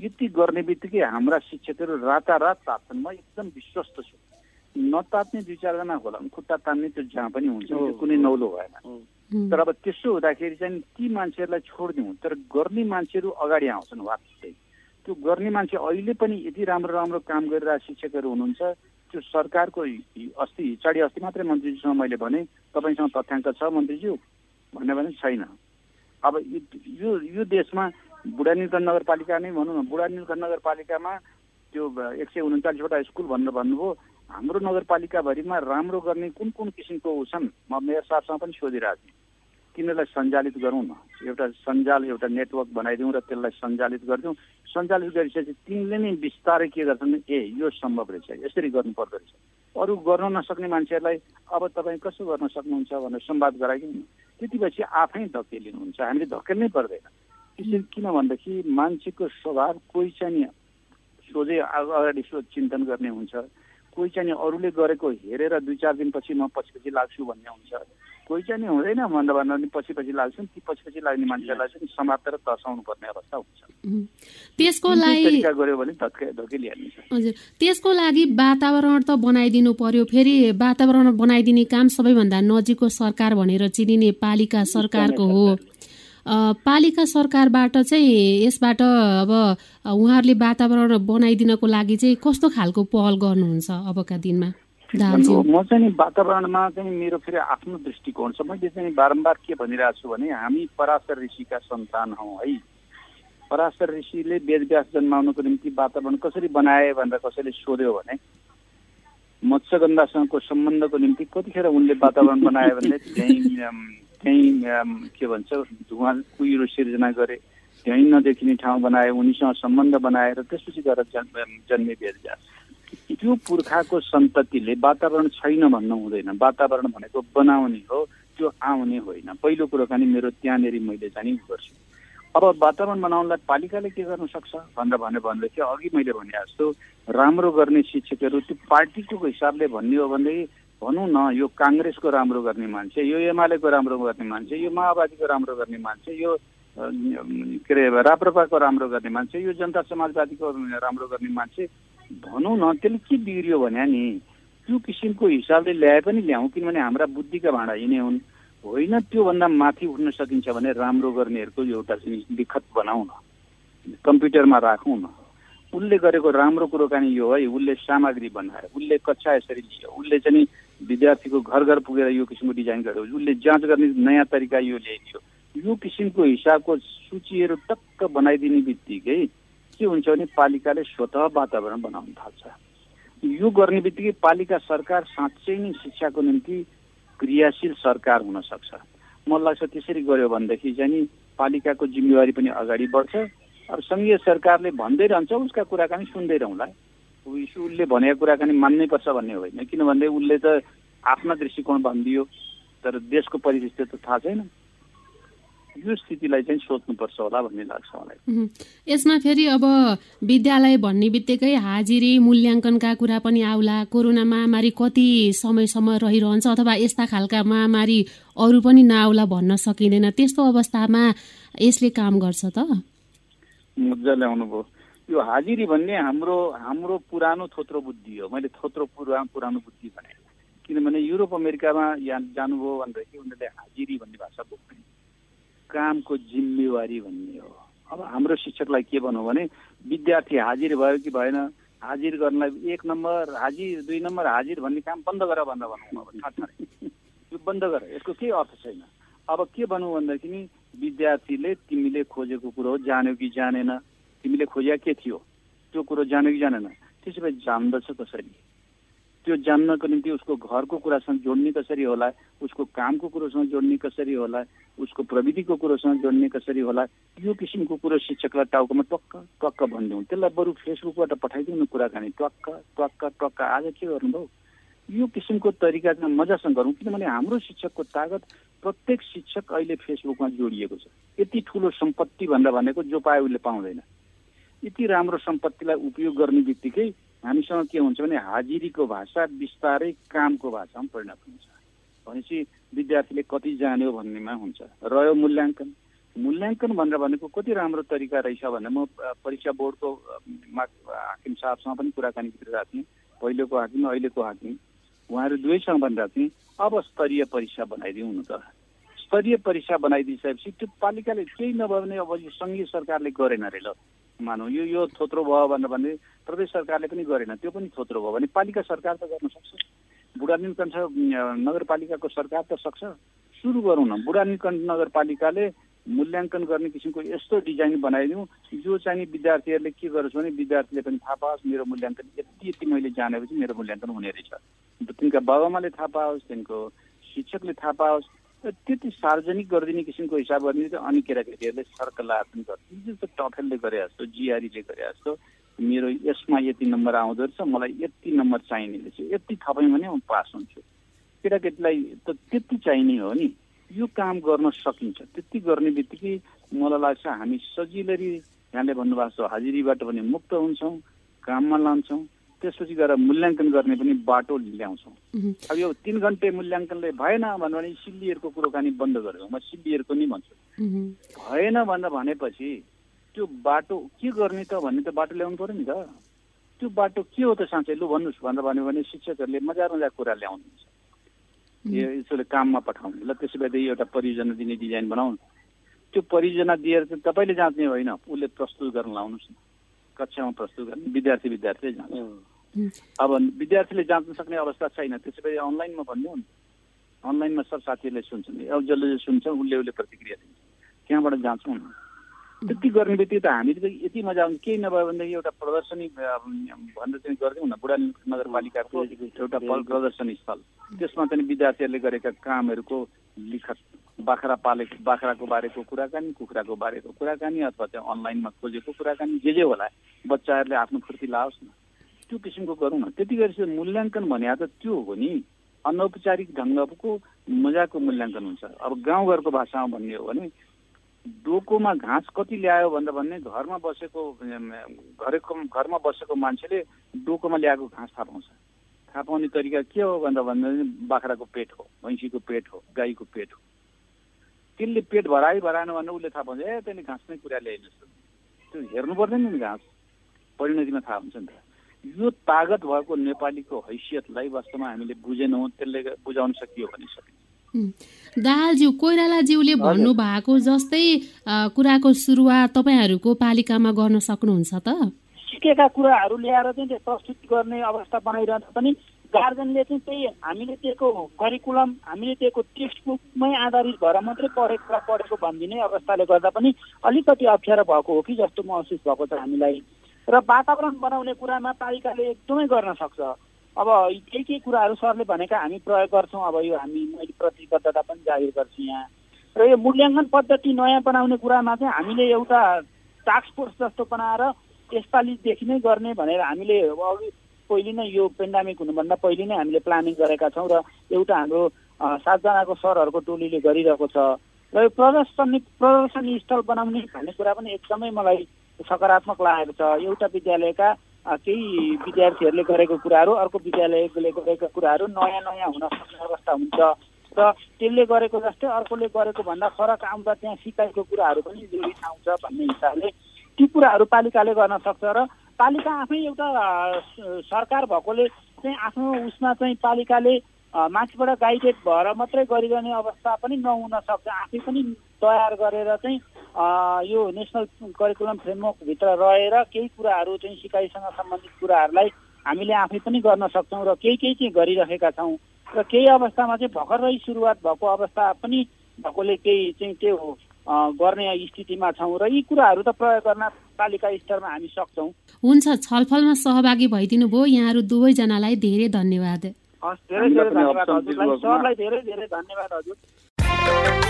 यति गर्ने बित्तिकै हाम्रा शिक्षकहरू रातारात तात्छन्। म एकदम विश्वस्त छु। नतात्ने दुई चारजना होला खुट्टा तान्ने त्यो जहाँ पनि हुन्छ। त्यो कुनै नौलो भएन। तर अब त्यसो हुँदाखेरि चाहिँ ती मान्छेहरूलाई छोडिदिउँ। तर गर्ने मान्छेहरू अगाडि आउँछन् वास्तै। त्यो गर्ने मान्छे अहिले पनि यति राम्रो राम्रो काम गरिरहेको शिक्षकहरू हुनुहुन्छ। त्यो सरकारको अस्ति हिचाडि अस्ति मात्रै मन्त्रीजीसँग मैले भने तपाईँसँग तथ्याङ्क छ मन्त्रीज्यू? भन्यो भने छैन। अब यो यो देशमा बुढा नीलकण्ठ नगरपालिका नै भनौँ न बुढा नीलकण्ठ नगरपालिकामा त्यो एक सय उन्चालिसवटा स्कुल भनेर भन्नुभयो। हाम्रो नगरपालिकाभरिमा राम्रो गर्ने कुन कुन किसिमको छन् म मेयर साहबसँग पनि सोधिरहेको थिएँ तिनीहरूलाई सञ्चालित गरौँ न? एउटा सञ्जाल एउटा नेटवर्क बनाइदिउँ र त्यसलाई सञ्चालित गरिदिउँ। सञ्चालित गरिसकेपछि तिनले नै बिस्तारै के गर्छन्? ए यो सम्भव रहेछ। यसरी गर्नु पर्दो रहेछ। अरू गर्न नसक्ने मान्छेहरूलाई अब तपाईँ कसो गर्न सक्नुहुन्छ भनेर संवाद गराइदिउँ न। त्यति पछि आफै धकेलिनुहुन्छ हामीले धकेल्नै पर्दैन। त्यसरी किन भनेदेखि मान्छेको स्वभाव कोही चाहिँ नि सोझै अगाडि चिन्तन गर्ने हुन्छ। कोही चाहिँ अरूले गरेको हेरेर दुई चार दिनपछि म पछि पछि लाग्छु भन्ने हुन्छ। कोही चाहिँ हुँदैन भन्दा भन्दा पनि पछि पछि लाग्छन् ती पछि पछि लाग्ने मान्छेलाई चाहिँ समातेर तर्साउनु पर्ने अवस्था हुन्छ। त्यसको लागि गऱ्यो भने धकेलिहाल्ने हजुर। त्यसको लागि वातावरण त बनाइदिनु पर्यो। फेरि वातावरण बनाइदिने काम सबैभन्दा नजिकको सरकार भनेर चिनिने पालिका सरकारको हो। पालिका सरकारबाट चाहिँ यसबाट अब उहाँहरूले वातावरण बनाइदिनको लागि चाहिँ कस्तो खालको पहल गर्नुहुन्छ अबका दिनमा? म चाहिँ वातावरणमा चाहिँ मेरो फेरि आफ्नो दृष्टिकोण छ। मैले चाहिँ बारम्बार के भनिरहेको छु भने हामी पराशर ऋषिका सन्तान हौ है। पराशर ऋषिले वेदव्यास जन्माउनको निम्ति वातावरण कसरी बनाए भनेर कसैले सोध्यो भने मत्स्यगन्धासँगको सम्बन्धको निम्ति कतिखेर उनले वातावरण बनायो भने त्यहीँ त्यहीँ के भन्छ धुवा कुहिरो सिर्जना गरे त्यहीँ नदेखिने ठाउँ बनाए उनीसँग सम्बन्ध बनाएर त्यसपछि गएर जन्म जन्मे बेर्जा त्यो पुर्खाको सन्ततिले वातावरण छैन भन्नु हुँदैन। वातावरण भनेको बनाउने हो त्यो आउने होइन। पहिलो कुरो खाने मेरो त्यहाँनिर मैले जाने गर्छु। अब वातावरण बनाउनलाई पालिकाले के गर्न सक्छ? भनेर भन्यो भनेदेखि अघि मैले भने जस्तो राम्रो गर्ने शिक्षकहरू त्यो पार्टीको हिसाबले भन्ने हो भनेदेखि भनौँ न यो काङ्ग्रेसको राम्रो गर्ने मान्छे यो एमालेको राम्रो गर्ने मान्छे यो माओवादीको राम्रो गर्ने मान्छे यो के अरे राप्रपाको राम्रो गर्ने मान्छे यो जनता समाजवादीको राम्रो गर्ने मान्छे भनौँ न त्यसले के बिग्रियो भने नि? त्यो किसिमको हिसाबले ल्याए पनि ल्याउँ किनभने हाम्रा बुद्धिका भाँडा यिनै हुन्। होइन त्योभन्दा माथि उठ्न सकिन्छ भने राम्रो गर्नेहरूको एउटा चाहिँ लिखत बनाऊ न कम्प्युटरमा राखौँ न उसले गरेको राम्रो कुरो कानी यो है उसले सामग्री बनायो उसले कक्षा यसरी लियो उसले चाहिँ विद्यार्थीको घर घर पुगेर यो किसिमको डिजाइन गर्यो उसले जाँच गर्ने नयाँ तरिका यो ल्याइदियो। यो किसिमको हिसाबको सूचीहरू टक्क बनाइदिने बित्तिकै के हुन्छ भने पालिकाले स्वत वातावरण बनाउन थाल्छ। यो गर्ने बित्तिकै पालिका सरकार साँच्चै नै शिक्षाको निम्ति क्रियाशील सरकार हुन सक्छ। मलाई लाग्छ त्यसरी गर्यो भनेदेखि चाहिँ नि पालिकाको जिम्मेवारी पनि अगाडि बढ्छ अब सङ्घीय सरकारले भन्दै रहन्छ उसका कुराकानी सुन्दै रहँला उसले भनेको कुराकानी मान्नै पर्छ भन्ने होइन किनभने उसले त आफ्ना दृष्टिकोण भनिदियो तर देशको परिस्थिति त थाहा छैन। यो स्थितिलाई चाहिँ सोच्नुपर्छ होला भन्ने लाग्छ मलाई। यसमा फेरि अब विद्यालय भन्ने बित्तिकै हाजिरी मूल्याङ्कनका कुरा पनि आउला। कोरोना महामारी कति समयसम्म रहिरहन्छ अथवा यस्ता खालका महामारी अरू पनि नआउला भन्न सकिँदैन। त्यस्तो अवस्थामा यसले काम गर्छ त? मजाले आउनुभयो। यो हाजिरी भन्ने हाम्रो हाम्रो पुरानो थोत्रो बुद्धि हो। मैले थोत्रो पुरा पुरानो बुद्धि भने किनभने युरोप अमेरिकामा यहाँ जानुभयो भनेदेखि उनीहरूले हाजिरी भन्ने भाषा बोक्ने कामको जिम्मेवारी भन्ने हो। अब हाम्रो शिक्षकलाई के भनौँ भने विद्यार्थी हाजिर भयो कि भएन हाजिर गर्नलाई एक नम्बर हाजिर दुई नम्बर हाजिर भन्ने काम बन्द गर भनेर भनौँ अब ठाडै यो बन्द गर यसको केही अर्थ छैन। अब के भनौँ भन्दाखेरि विद्यार्थीले तिमीले खोजेको कुरो जान्यो कि जानेन। तिमीले खोजिया के थियो? त्यो कुरो जान्यो कि जानेन। त्यसो भए जान्दछ कसरी? त्यो जान्नको निम्ति उसको घरको कुरासँग जोड्ने कसरी होला उसको कामको कुरोसँग जोड्ने कसरी होला उसको प्रविधिको कुरोसँग जोड्ने कसरी होला यो किसिमको कुरो शिक्षकलाई टाउकोमा टक्क टक्क भनिदिउँ। त्यसलाई बरु फेसबुकबाट पठाइदिउँ न कुराकानी। टक्क टक्क टक्क। आज के गर्नुभयो? यो किसिमको तरिकामा मजासँग गरौँ किनभने हाम्रो शिक्षकको तागत प्रत्येक शिक्षक अहिले फेसबुकमा जोडिएको छ। यति ठुलो सम्पत्ति भनेर भनेको जो पायो उसले पाउँदैन। यति राम्रो सम्पत्तिलाई उपयोग गर्ने बित्तिकै हामीसँग के हुन्छ भने हाजिरीको भाषा बिस्तारै कामको भाषामा परिणत हुन्छ। भनेपछि विद्यार्थीले कति जान्यो भन्नेमा हुन्छ। रह्यो मूल्याङ्कन। मूल्याङ्कन भनेर भनेको कति राम्रो तरिका रहेछ भनेर म परीक्षा बोर्डको हाकिम साहबसँग पनि कुराकानी गरिरहेको थिएँ पहिलेको हाकिम अहिलेको हाकिम। उहाँहरू दुवैसँग भनिरहेको थिएँ अब स्तरीय परीक्षा बनाइदिउँ न त। स्तरीय परीक्षा बनाइदिइसकेपछि त्यो पालिकाले केही नभयो भने अब यो सङ्घीय सरकारले गरेन अरे ल। मानौँ। यो यो थोत्रो भयो भनेर भने प्रदेश सरकारले पनि गरेन। त्यो पनि थोत्रो भयो भने पालिका सरकार त गर्न सक्छ। बुढा नीलकण्ठ नगरपालिकाको सरकार त सक्छ। सुरु गरौँ न। बुढा नीलकण्ठ नगरपालिकाले मूल्याङ्कन गर्ने किसिमको यस्तो डिजाइन बनाइदिउँ जो चाहिँ विद्यार्थीहरूले के गर्छ भने विद्यार्थीले पनि थाहा पाओस् मेरो मूल्याङ्कन यति यति मैले जानेपछि मेरो मूल्याङ्कन हुने रहेछ। तिनका बाबामाले थाहा पाओस् तिनको शिक्षकले थाहा पाओस् त्यति सार्वजनिक गरिदिने किसिमको हिसाब गर्ने चाहिँ अनि केटाकेटीहरूले सर्कलार पनि गर्छ जस्तो टफेलले गरे जस्तो जिआरईले गरे जस्तो। मेरो यसमा यति नम्बर आउँदो रहेछ मलाई यति नम्बर चाहिने रहेछ। यति थप्यो भने म पास हुन्छु। केटाकेटीलाई त त्यति चाहिने हो नि। यो काम गर्न सकिन्छ। त्यति गर्ने बित्तिकै मलाई लाग्छ हामी सजिलै यहाँले भन्नुभएको छ हाजिरीबाट पनि मुक्त हुन्छौँ काममा लान्छौँ। त्यसपछि गएर मूल्याङ्कन गर्ने पनि बाटो ल्याउँछौँ। अब यो तिन घन्टे मूल्याङ्कनले भएन भने सिल्लीहरूको कुरोकानी बन्द गरेको म सिल्लीहरूको नि भन्छु। भएन भनेर भनेपछि त्यो बाटो के गर्ने त भन्ने त बाटो ल्याउनु पऱ्यो नि त। त्यो बाटो के हो त साँच्चै लु भन्नुहोस् भनेर भन्यो भने शिक्षकहरूले मजा मजा कुरा ल्याउनुहुन्छ। यसोले काममा पठाउने ल त्यसो भए एउटा परियोजना दिने डिजाइन बनाउनु। त्यो परियोजना दिएर चाहिँ तपाईँले जाँच्ने होइन उसले प्रस्तुत गर्न लाउनुहोस् न। कक्षामा प्रस्तुत गर्ने विद्यार्थी विद्यार्थीले जान्छ अब विद्यार्थीले जाँच्न सक्ने अवस्था छैन। त्यसो भए अनलाइनमा भनिदिउँ नि। अनलाइनमा सब साथीहरूले सुन्छन् अब जसले सुन्छ उसले उसले प्रतिक्रिया दिन्छ। त्यहाँबाट न। त्यति गर्ने बित्तिकै त हामीले त यति मजा आउँछ केही नभयो भनेदेखि एउटा प्रदर्शनी भनेर चाहिँ गरिदिउँ न बुढा नगरपालिकाको एउटा प्रदर्शनी स्थल। त्यसमा चाहिँ विद्यार्थीहरूले गरेका कामहरूको लिखत बाख्रा पालेको बाख्राको बारेको कुराकानी कुखुराको बारेको कुराकानी अथवा चाहिँ अनलाइनमा खोजेको कुराकानी जे जे होला बच्चाहरूले आफ्नो फुर्ती लाओस् न। त्यो किसिमको गरौँ न त्यति गरेपछि मूल्याङ्कन भने त त्यो हो नि। अनौपचारिक ढङ्गको मजाको मूल्याङ्कन हुन्छ। अब गाउँघरको भाषामा भन्ने हो भने डोकोमा घाँस कति ल्यायो भनेर भन्ने घरमा बसेको घरको घरमा बसेको मान्छेले डोकोमा ल्याएको घाँस थाहा पाउँछ। थाहा पाउने तरिका के हो भन्दा भन्दा बाख्राको पेट हो भैँसीको पेट हो गाईको पेट हो। त्यसले पेट भराइ भराएन भने उसले थाहा पाउँछ ए त्यसले घाँस नै कुरा ल्याइनुहोस् त्यो हेर्नु पर्दैन नि घाँस। परिणतिमा थाहा हुन्छ नि त। यो तागत भएको नेपालीको हैसियतलाई वास्तवमा हामीले बुझेनौँ त्यसले बुझाउन सकियो भने सकिन्छ। दाहालज्यू कोइरालाज्यूले भन्नुभएको जस्तै कुराको सुरुवात तपाईँहरूको पालिकामा गर्न सक्नुहुन्छ त? सिकेका कुराहरू ल्याएर चाहिँ प्रस्तुत गर्ने अवस्था बनाइरहँदा पनि गार्जेनले चाहिँ त्यही हामीले दिएको करिकुलम हामीले दिएको टेक्स्ट बुकमै आधारित भएर मात्रै पढेको पढेको भनिदिने अवस्थाले गर्दा पनि अलिकति अप्ठ्यारो भएको हो कि जस्तो महसुस भएको छ हामीलाई। र वातावरण बनाउने कुरामा पालिकाले एकदमै गर्न सक्छ। अब केही केही कुराहरू सरले भनेका हामी प्रयोग गर्छौँ। अब यो हामी मैले प्रतिबद्धता पनि जाहिर गर्छु यहाँ। र यो मूल्याङ्कन पद्धति नयाँ बनाउने कुरामा चाहिँ हामीले एउटा टास्क फोर्स जस्तो बनाएर यसपालिदेखि नै गर्ने भनेर हामीले अघि पहिले नै यो पेन्डामिक हुनुभन्दा पहिले नै हामीले प्लानिङ गरेका छौँ र एउटा हाम्रो सातजनाको सरहरूको टोलीले गरिरहेको छ। र यो प्रदर्शनी प्रदर्शनी स्थल बनाउने भन्ने कुरा पनि एकदमै मलाई सकारात्मक लागेको छ। एउटा विद्यालयका केही विद्यार्थीहरूले गरेको कुराहरू अर्को विद्यालयले गरेका कुराहरू नयाँ नयाँ हुन सक्ने अवस्था हुन्छ। र त्यसले गरेको जस्तै अर्कोले गरेको भन्दा फरक आउँदा त्यहाँ सिकाइको कुराहरू पनि जोडिन आउँछ भन्ने हिसाबले ती कुराहरू पालिकाले गर्न सक्छ र पालिका आफै एउटा सरकार भएकोले चाहिँ आफ्नो उसमा चाहिँ पालिकाले माथिबाट गाइडेड भएर मात्रै गरिरहने अवस्था पनि नहुन सक्छ। आफै पनि तयार गरेर चाहिँ यो नेसनल करिकुलम फ्रेमवर्कभित्र रहेर केही कुराहरू चाहिँ सिकाइसँग सम्बन्धित कुराहरूलाई हामीले आफै पनि गर्न सक्छौँ र केही केही चाहिँ गरिरहेका छौँ। र केही अवस्थामा चाहिँ भर्खरै सुरुवात भएको अवस्था पनि भएकोले केही चाहिँ त्यो गर्ने स्थितिमा छौँ र यी कुराहरू त प्रयोग गर्न पालिका स्तरमा हामी सक्छौँ। हुन्छ छलफलमा सहभागी भइदिनु भयो यहाँहरू दुवैजनालाई धेरै धन्यवाद। हस् धेरै धेरै धन्यवाद हजुरलाई। सरलाई धेरै धेरै धन्यवाद हजुर।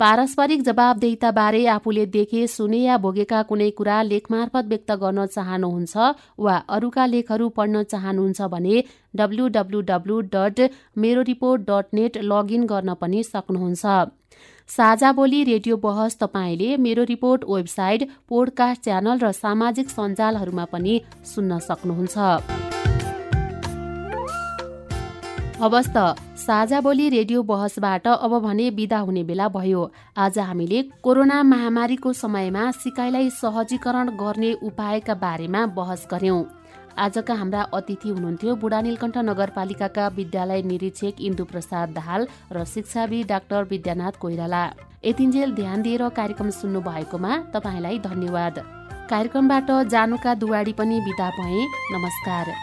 पारस्परिक जवाबदेहिताबारे आफूले देखे सुने या भोगेका कुनै कुरा लेखमार्फत व्यक्त गर्न चाहनुहुन्छ वा अरूका लेखहरू पढ्न चाहनुहुन्छ भने WWW dot Mero report dot net login गर्न पनि सक्नुहुन्छ। साझा बोली रेडियो बहस तपाईँले मेरो रिपोर्ट वेबसाइट पोडकास्ट च्यानल र सामाजिक सञ्जालहरूमा पनि सुन्न सक्नुहुन्छ। साझा बोली रेडियो बहसबाट अब भने विदा हुने बेला भयो। आज हामीले कोरोना महामारीको समयमा सिकाइलाई सहजीकरण गर्ने उपायका बारेमा बहस गर्यौं आजका हाम्रा अतिथि हुनुहुन्थ्यो बुढा नीलकण्ठ नगरपालिकाका विद्यालय निरीक्षक इन्दु प्रसाद दाहाल र शिक्षाविद डाक्टर विद्यानाथ कोइराला। यतिन्जेल ध्यान दिएर कार्यक्रम सुन्नु भएकोमा तपाईँलाई धन्यवाद। कार्यक्रमबाट जानुका दुवाडी पनि विदा भए। नमस्कार।